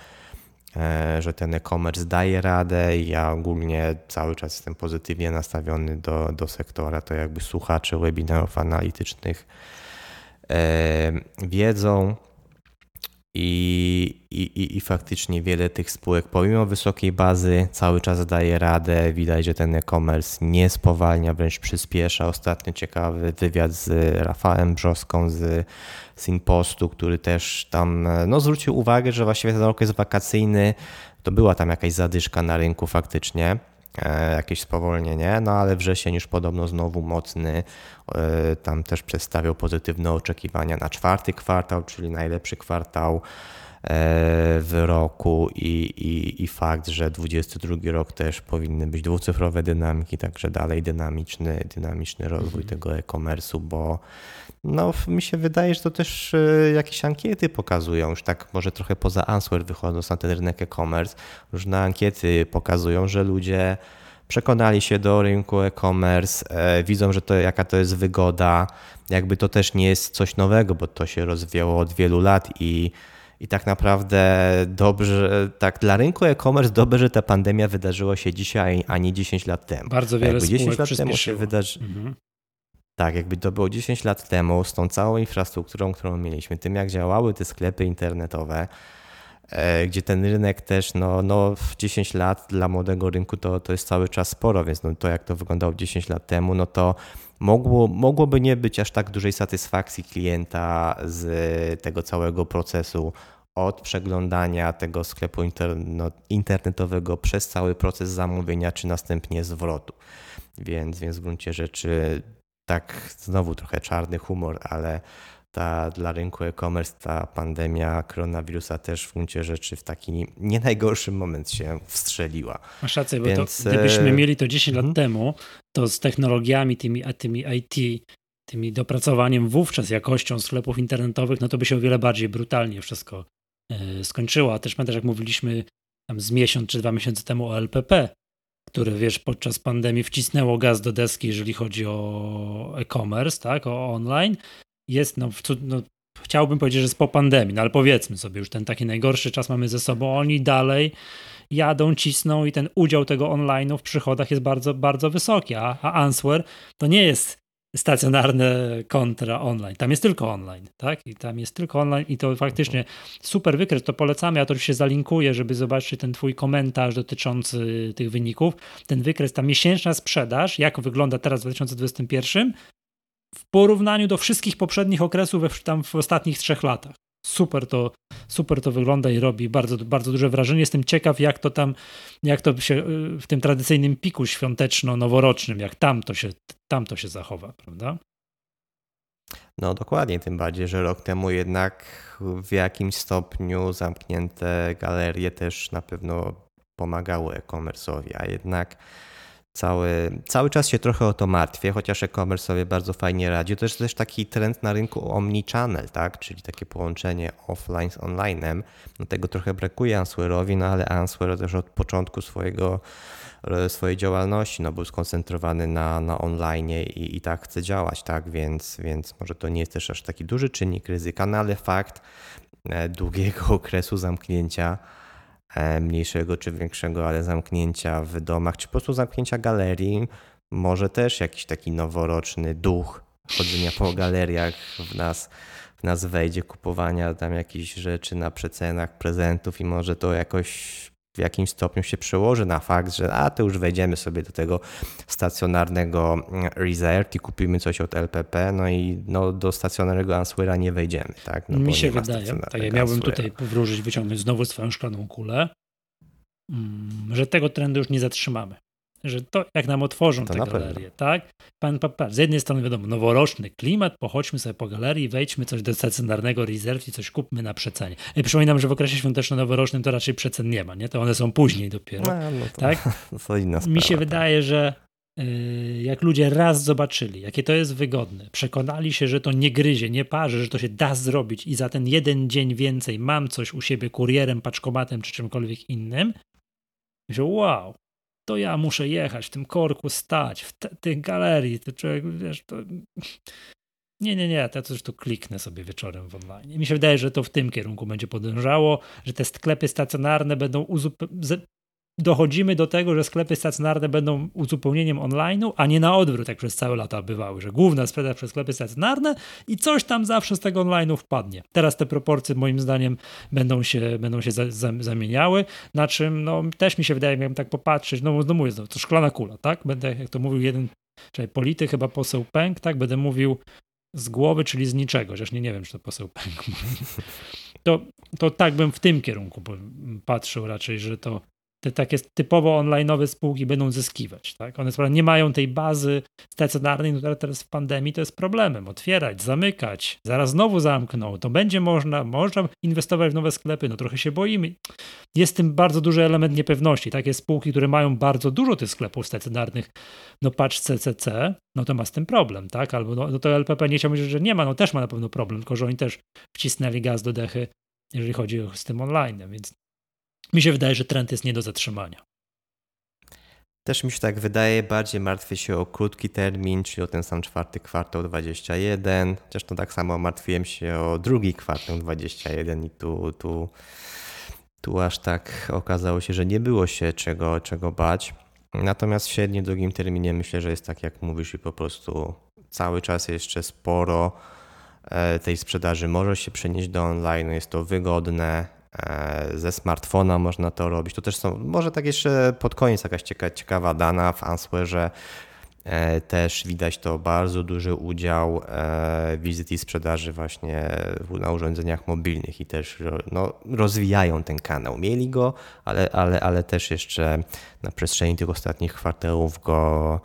że ten e-commerce daje radę i ja ogólnie cały czas jestem pozytywnie nastawiony do, do sektora. To jakby słuchacze webinarów analitycznych e, wiedzą. I, i, I faktycznie wiele tych spółek, pomimo wysokiej bazy, cały czas daje radę. Widać, że ten e-commerce nie spowalnia, wręcz przyspiesza. Ostatnio ciekawy wywiad z Rafałem Brzoską z, z Impostu, który też tam no, zwrócił uwagę, że właściwie ten okres wakacyjny. To była tam jakaś zadyszka na rynku faktycznie E, jakieś spowolnienie, no ale wrzesień już podobno znowu mocny, e, tam też przedstawiał pozytywne oczekiwania na czwarty kwartał, czyli najlepszy kwartał e, w roku i, i, i fakt, że 22 rok też powinny być dwucyfrowe dynamiki, także dalej dynamiczny, dynamiczny rozwój mhm. tego e-commerce'u, bo no, mi się wydaje, że to też jakieś ankiety pokazują, już tak może trochę poza Answer wychodząc na ten rynek e-commerce, różne ankiety pokazują, że ludzie przekonali się do rynku e-commerce, e, widzą, że to jaka to jest wygoda, jakby to też nie jest coś nowego, bo to się rozwijało od wielu lat i i tak naprawdę dobrze, tak dla rynku e-commerce dobrze, że ta pandemia wydarzyła się dzisiaj, a nie 10 lat temu. Bardzo wiele jakby 10 lat temu się wydarzy... Mhm. Tak, jakby to było 10 lat temu z tą całą infrastrukturą, którą mieliśmy, tym jak działały te sklepy internetowe, E, gdzie ten rynek też no, no w 10 lat dla młodego rynku to, to jest cały czas sporo, więc no to jak to wyglądało 10 lat temu, no to mogło, mogłoby nie być aż tak dużej satysfakcji klienta z tego całego procesu od przeglądania tego sklepu internetowego przez cały proces zamówienia, czy następnie zwrotu. Więc, więc w gruncie rzeczy tak znowu trochę czarny humor, ale ta dla rynku e-commerce ta pandemia koronawirusa też w gruncie rzeczy w taki nie najgorszy moment się wstrzeliła. Masz rację, Więc... bo to, gdybyśmy e, mieli to 10 lat mhm. temu, to z technologiami, tymi, tymi IT, tymi dopracowaniem wówczas jakością sklepów internetowych, no to by się o wiele bardziej brutalnie wszystko skończyła. Też pamiętasz, jak mówiliśmy tam z miesiąc czy dwa miesiące temu o LPP, które wiesz, podczas pandemii wcisnęło gaz do deski, jeżeli chodzi o e-commerce, tak, o online. Jest, no, no, chciałbym powiedzieć, że jest po pandemii, no ale powiedzmy sobie, już ten taki najgorszy czas mamy ze sobą, oni dalej jadą, cisną i ten udział tego online'u w przychodach jest bardzo, bardzo wysoki, a, a Answer to nie jest stacjonarne kontra online. Tam jest tylko online, tak? I tam jest tylko online i to faktycznie super wykres, to polecamy, ja to się zalinkuję, żeby zobaczyć ten twój komentarz dotyczący tych wyników. Ten wykres, ta miesięczna sprzedaż, jak wygląda teraz w 2021 w porównaniu do wszystkich poprzednich okresów tam w ostatnich trzech latach super to, super to wygląda i robi bardzo, bardzo duże wrażenie. Jestem ciekaw, jak to tam, jak to się y, w tym tradycyjnym piku świąteczno-noworocznym, jak tam to się, tam to się zachowa, prawda? No dokładnie, tym bardziej, że rok temu jednak w jakimś stopniu zamknięte galerie też na pewno pomagały e-commerce'owi, a jednak Cały, cały czas się trochę o to martwię, chociaż e-commerce sobie bardzo fajnie radzi. To jest też taki trend na rynku omnichannel, tak? czyli takie połączenie offline z online'em. No tego trochę brakuje Answerowi, no ale Answer też od początku swojego, swojej działalności no, był skoncentrowany na, na online i, i tak chce działać, tak? Więc, więc może to nie jest też aż taki duży czynnik ryzyka, no ale fakt e, długiego okresu zamknięcia E, mniejszego czy większego, ale zamknięcia w domach, czy po prostu zamknięcia galerii, może też jakiś taki noworoczny duch chodzenia po galeriach w nas, w nas wejdzie, kupowania tam jakichś rzeczy na przecenach, prezentów i może to jakoś w jakimś stopniu się przełoży na fakt, że a to już wejdziemy sobie do tego stacjonarnego Reserve i kupimy coś od LPP, no i no, do stacjonarnego Answera nie wejdziemy. Tak? No, Mi się wydaje, tak ja miałbym Answera. tutaj powróżyć, wyciągnąć znowu swoją szklaną kulę, mm, że tego trendu już nie zatrzymamy że to jak nam otworzą to te galerie, tak? Pan, pan, pan, z jednej strony wiadomo, noworoczny klimat, pochodźmy sobie po galerii, wejdźmy coś do stacjonarnego rezerw i coś kupmy na przecenie. I przypominam, że w okresie świąteczno-noworocznym to raczej przecen nie ma, nie? To one są później dopiero, no, no to, tak? To inna sprawa, Mi się tak. wydaje, że yy, jak ludzie raz zobaczyli, jakie to jest wygodne, przekonali się, że to nie gryzie, nie parzy, że to się da zrobić i za ten jeden dzień więcej mam coś u siebie kurierem, paczkomatem czy czymkolwiek innym, że wow, to ja muszę jechać w tym korku, stać w tych galerii, to człowiek, wiesz, to... Nie, nie, nie, to coś tu kliknę sobie wieczorem w online. mi się wydaje, że to w tym kierunku będzie podążało, że te sklepy stacjonarne będą uzupełnione dochodzimy do tego, że sklepy stacjonarne będą uzupełnieniem online'u, a nie na odwrót, jak przez całe lata bywały, że główna sprzedaż przez sklepy stacjonarne i coś tam zawsze z tego online'u wpadnie. Teraz te proporcje moim zdaniem będą się, będą się za, za, zamieniały, na czym no, też mi się wydaje, miałem tak popatrzeć, no, no mówię, to szklana kula, tak? Będę, jak to mówił jeden, czyli polityk, chyba poseł Pęk, tak? Będę mówił z głowy, czyli z niczego, chociaż nie, nie wiem, czy to poseł Pęk to, to tak bym w tym kierunku patrzył raczej, że to te takie typowo online'owe spółki będą zyskiwać. Tak? One nie mają tej bazy stacjonarnej, no teraz w pandemii to jest problemem. Otwierać, zamykać, zaraz znowu zamkną, to będzie można, można inwestować w nowe sklepy, no trochę się boimy. Jest w tym bardzo duży element niepewności. Takie spółki, które mają bardzo dużo tych sklepów stacjonarnych, no patrz CCC, no to ma z tym problem, tak? Albo no, no to LPP nie chciałbym, że nie ma, no też ma na pewno problem, tylko że oni też wcisnęli gaz do dechy, jeżeli chodzi o z tym online, więc mi się wydaje, że trend jest nie do zatrzymania. Też mi się tak wydaje, bardziej martwię się o krótki termin, czyli o ten sam czwarty kwartał 21, chociaż to tak samo martwiłem się o drugi kwartał 21 i tu, tu, tu aż tak okazało się, że nie było się czego, czego bać. Natomiast w średnim, długim terminie myślę, że jest tak jak mówisz i po prostu cały czas jeszcze sporo e, tej sprzedaży może się przenieść do online, jest to wygodne, ze smartfona można to robić. To też są, może tak jeszcze pod koniec jakaś cieka, ciekawa dana w Answerze. E, też widać to bardzo duży udział e, wizyt i sprzedaży właśnie na urządzeniach mobilnych i też no, rozwijają ten kanał. Mieli go, ale, ale, ale też jeszcze na przestrzeni tych ostatnich kwartałów go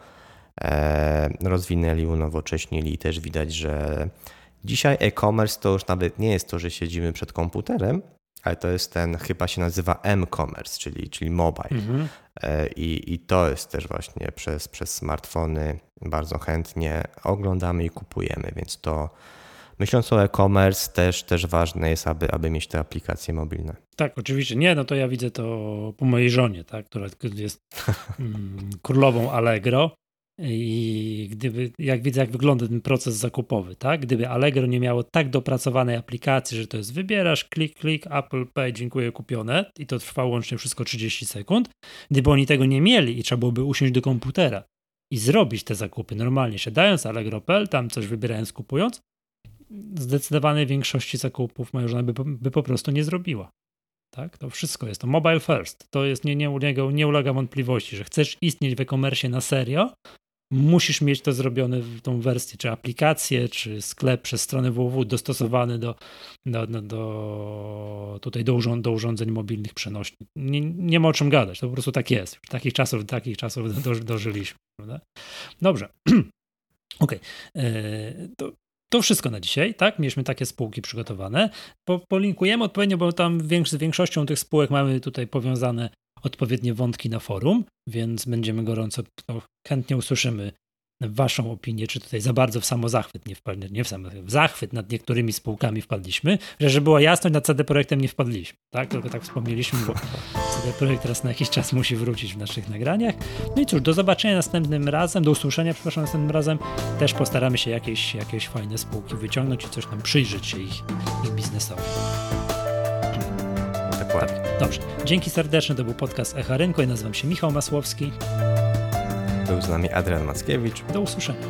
rozwinęli, unowocześnili i też widać, że dzisiaj e-commerce to już nawet nie jest to, że siedzimy przed komputerem, ale to jest ten, chyba się nazywa m-commerce, czyli, czyli mobile. Mhm. E, I, I to jest też właśnie przez, przez smartfony bardzo chętnie oglądamy i kupujemy, więc to myśląc o e-commerce, też, też ważne jest, aby, aby mieć te aplikacje mobilne. Tak, oczywiście. Nie, no to ja widzę to po mojej żonie, tak, która jest mm, królową Allegro. I gdyby, jak widzę, jak wygląda ten proces zakupowy, tak? Gdyby Allegro nie miało tak dopracowanej aplikacji, że to jest wybierasz, klik, klik, Apple Pay, dziękuję, kupione i to trwa łącznie wszystko 30 sekund. Gdyby oni tego nie mieli i trzeba byłoby usiąść do komputera i zrobić te zakupy normalnie, siadając Allegro.pl, tam coś wybierając, kupując, zdecydowanej większości zakupów moja żona by, by po prostu nie zrobiła. Tak? To wszystko jest to mobile first. To jest nie, nie, nie ulega wątpliwości, że chcesz istnieć w e-commerce na serio, musisz mieć to zrobione w tą wersję, czy aplikację, czy sklep przez stronę www dostosowany do, do, do, do tutaj do, urząd, do urządzeń mobilnych przenośnych. Nie, nie ma o czym gadać, to po prostu tak jest. Takich czasów, takich czasów do, dożyliśmy. Prawda? Dobrze. Okej. Okay. E, to, to wszystko na dzisiaj, tak? Mieliśmy takie spółki przygotowane. Po, polinkujemy odpowiednio, bo tam z większością tych spółek mamy tutaj powiązane odpowiednie wątki na forum, więc będziemy gorąco, chętnie usłyszymy waszą opinię, czy tutaj za bardzo w samozachwyt nie wpadliśmy, nie w, sam, w zachwyt nad niektórymi spółkami wpadliśmy, że żeby była jasność, nad CD Projektem nie wpadliśmy, tak? Tylko tak wspomnieliśmy, bo CD Projekt teraz na jakiś czas musi wrócić w naszych nagraniach. No i cóż, do zobaczenia następnym razem, do usłyszenia, przepraszam, następnym razem. Też postaramy się jakieś, jakieś fajne spółki wyciągnąć i coś tam przyjrzeć się ich, ich biznesowi. Dokładnie. Dobrze. Dzięki serdeczne. To był podcast Echa Rynku. Ja nazywam się Michał Masłowski. Był z nami Adrian Mackiewicz. Do usłyszenia.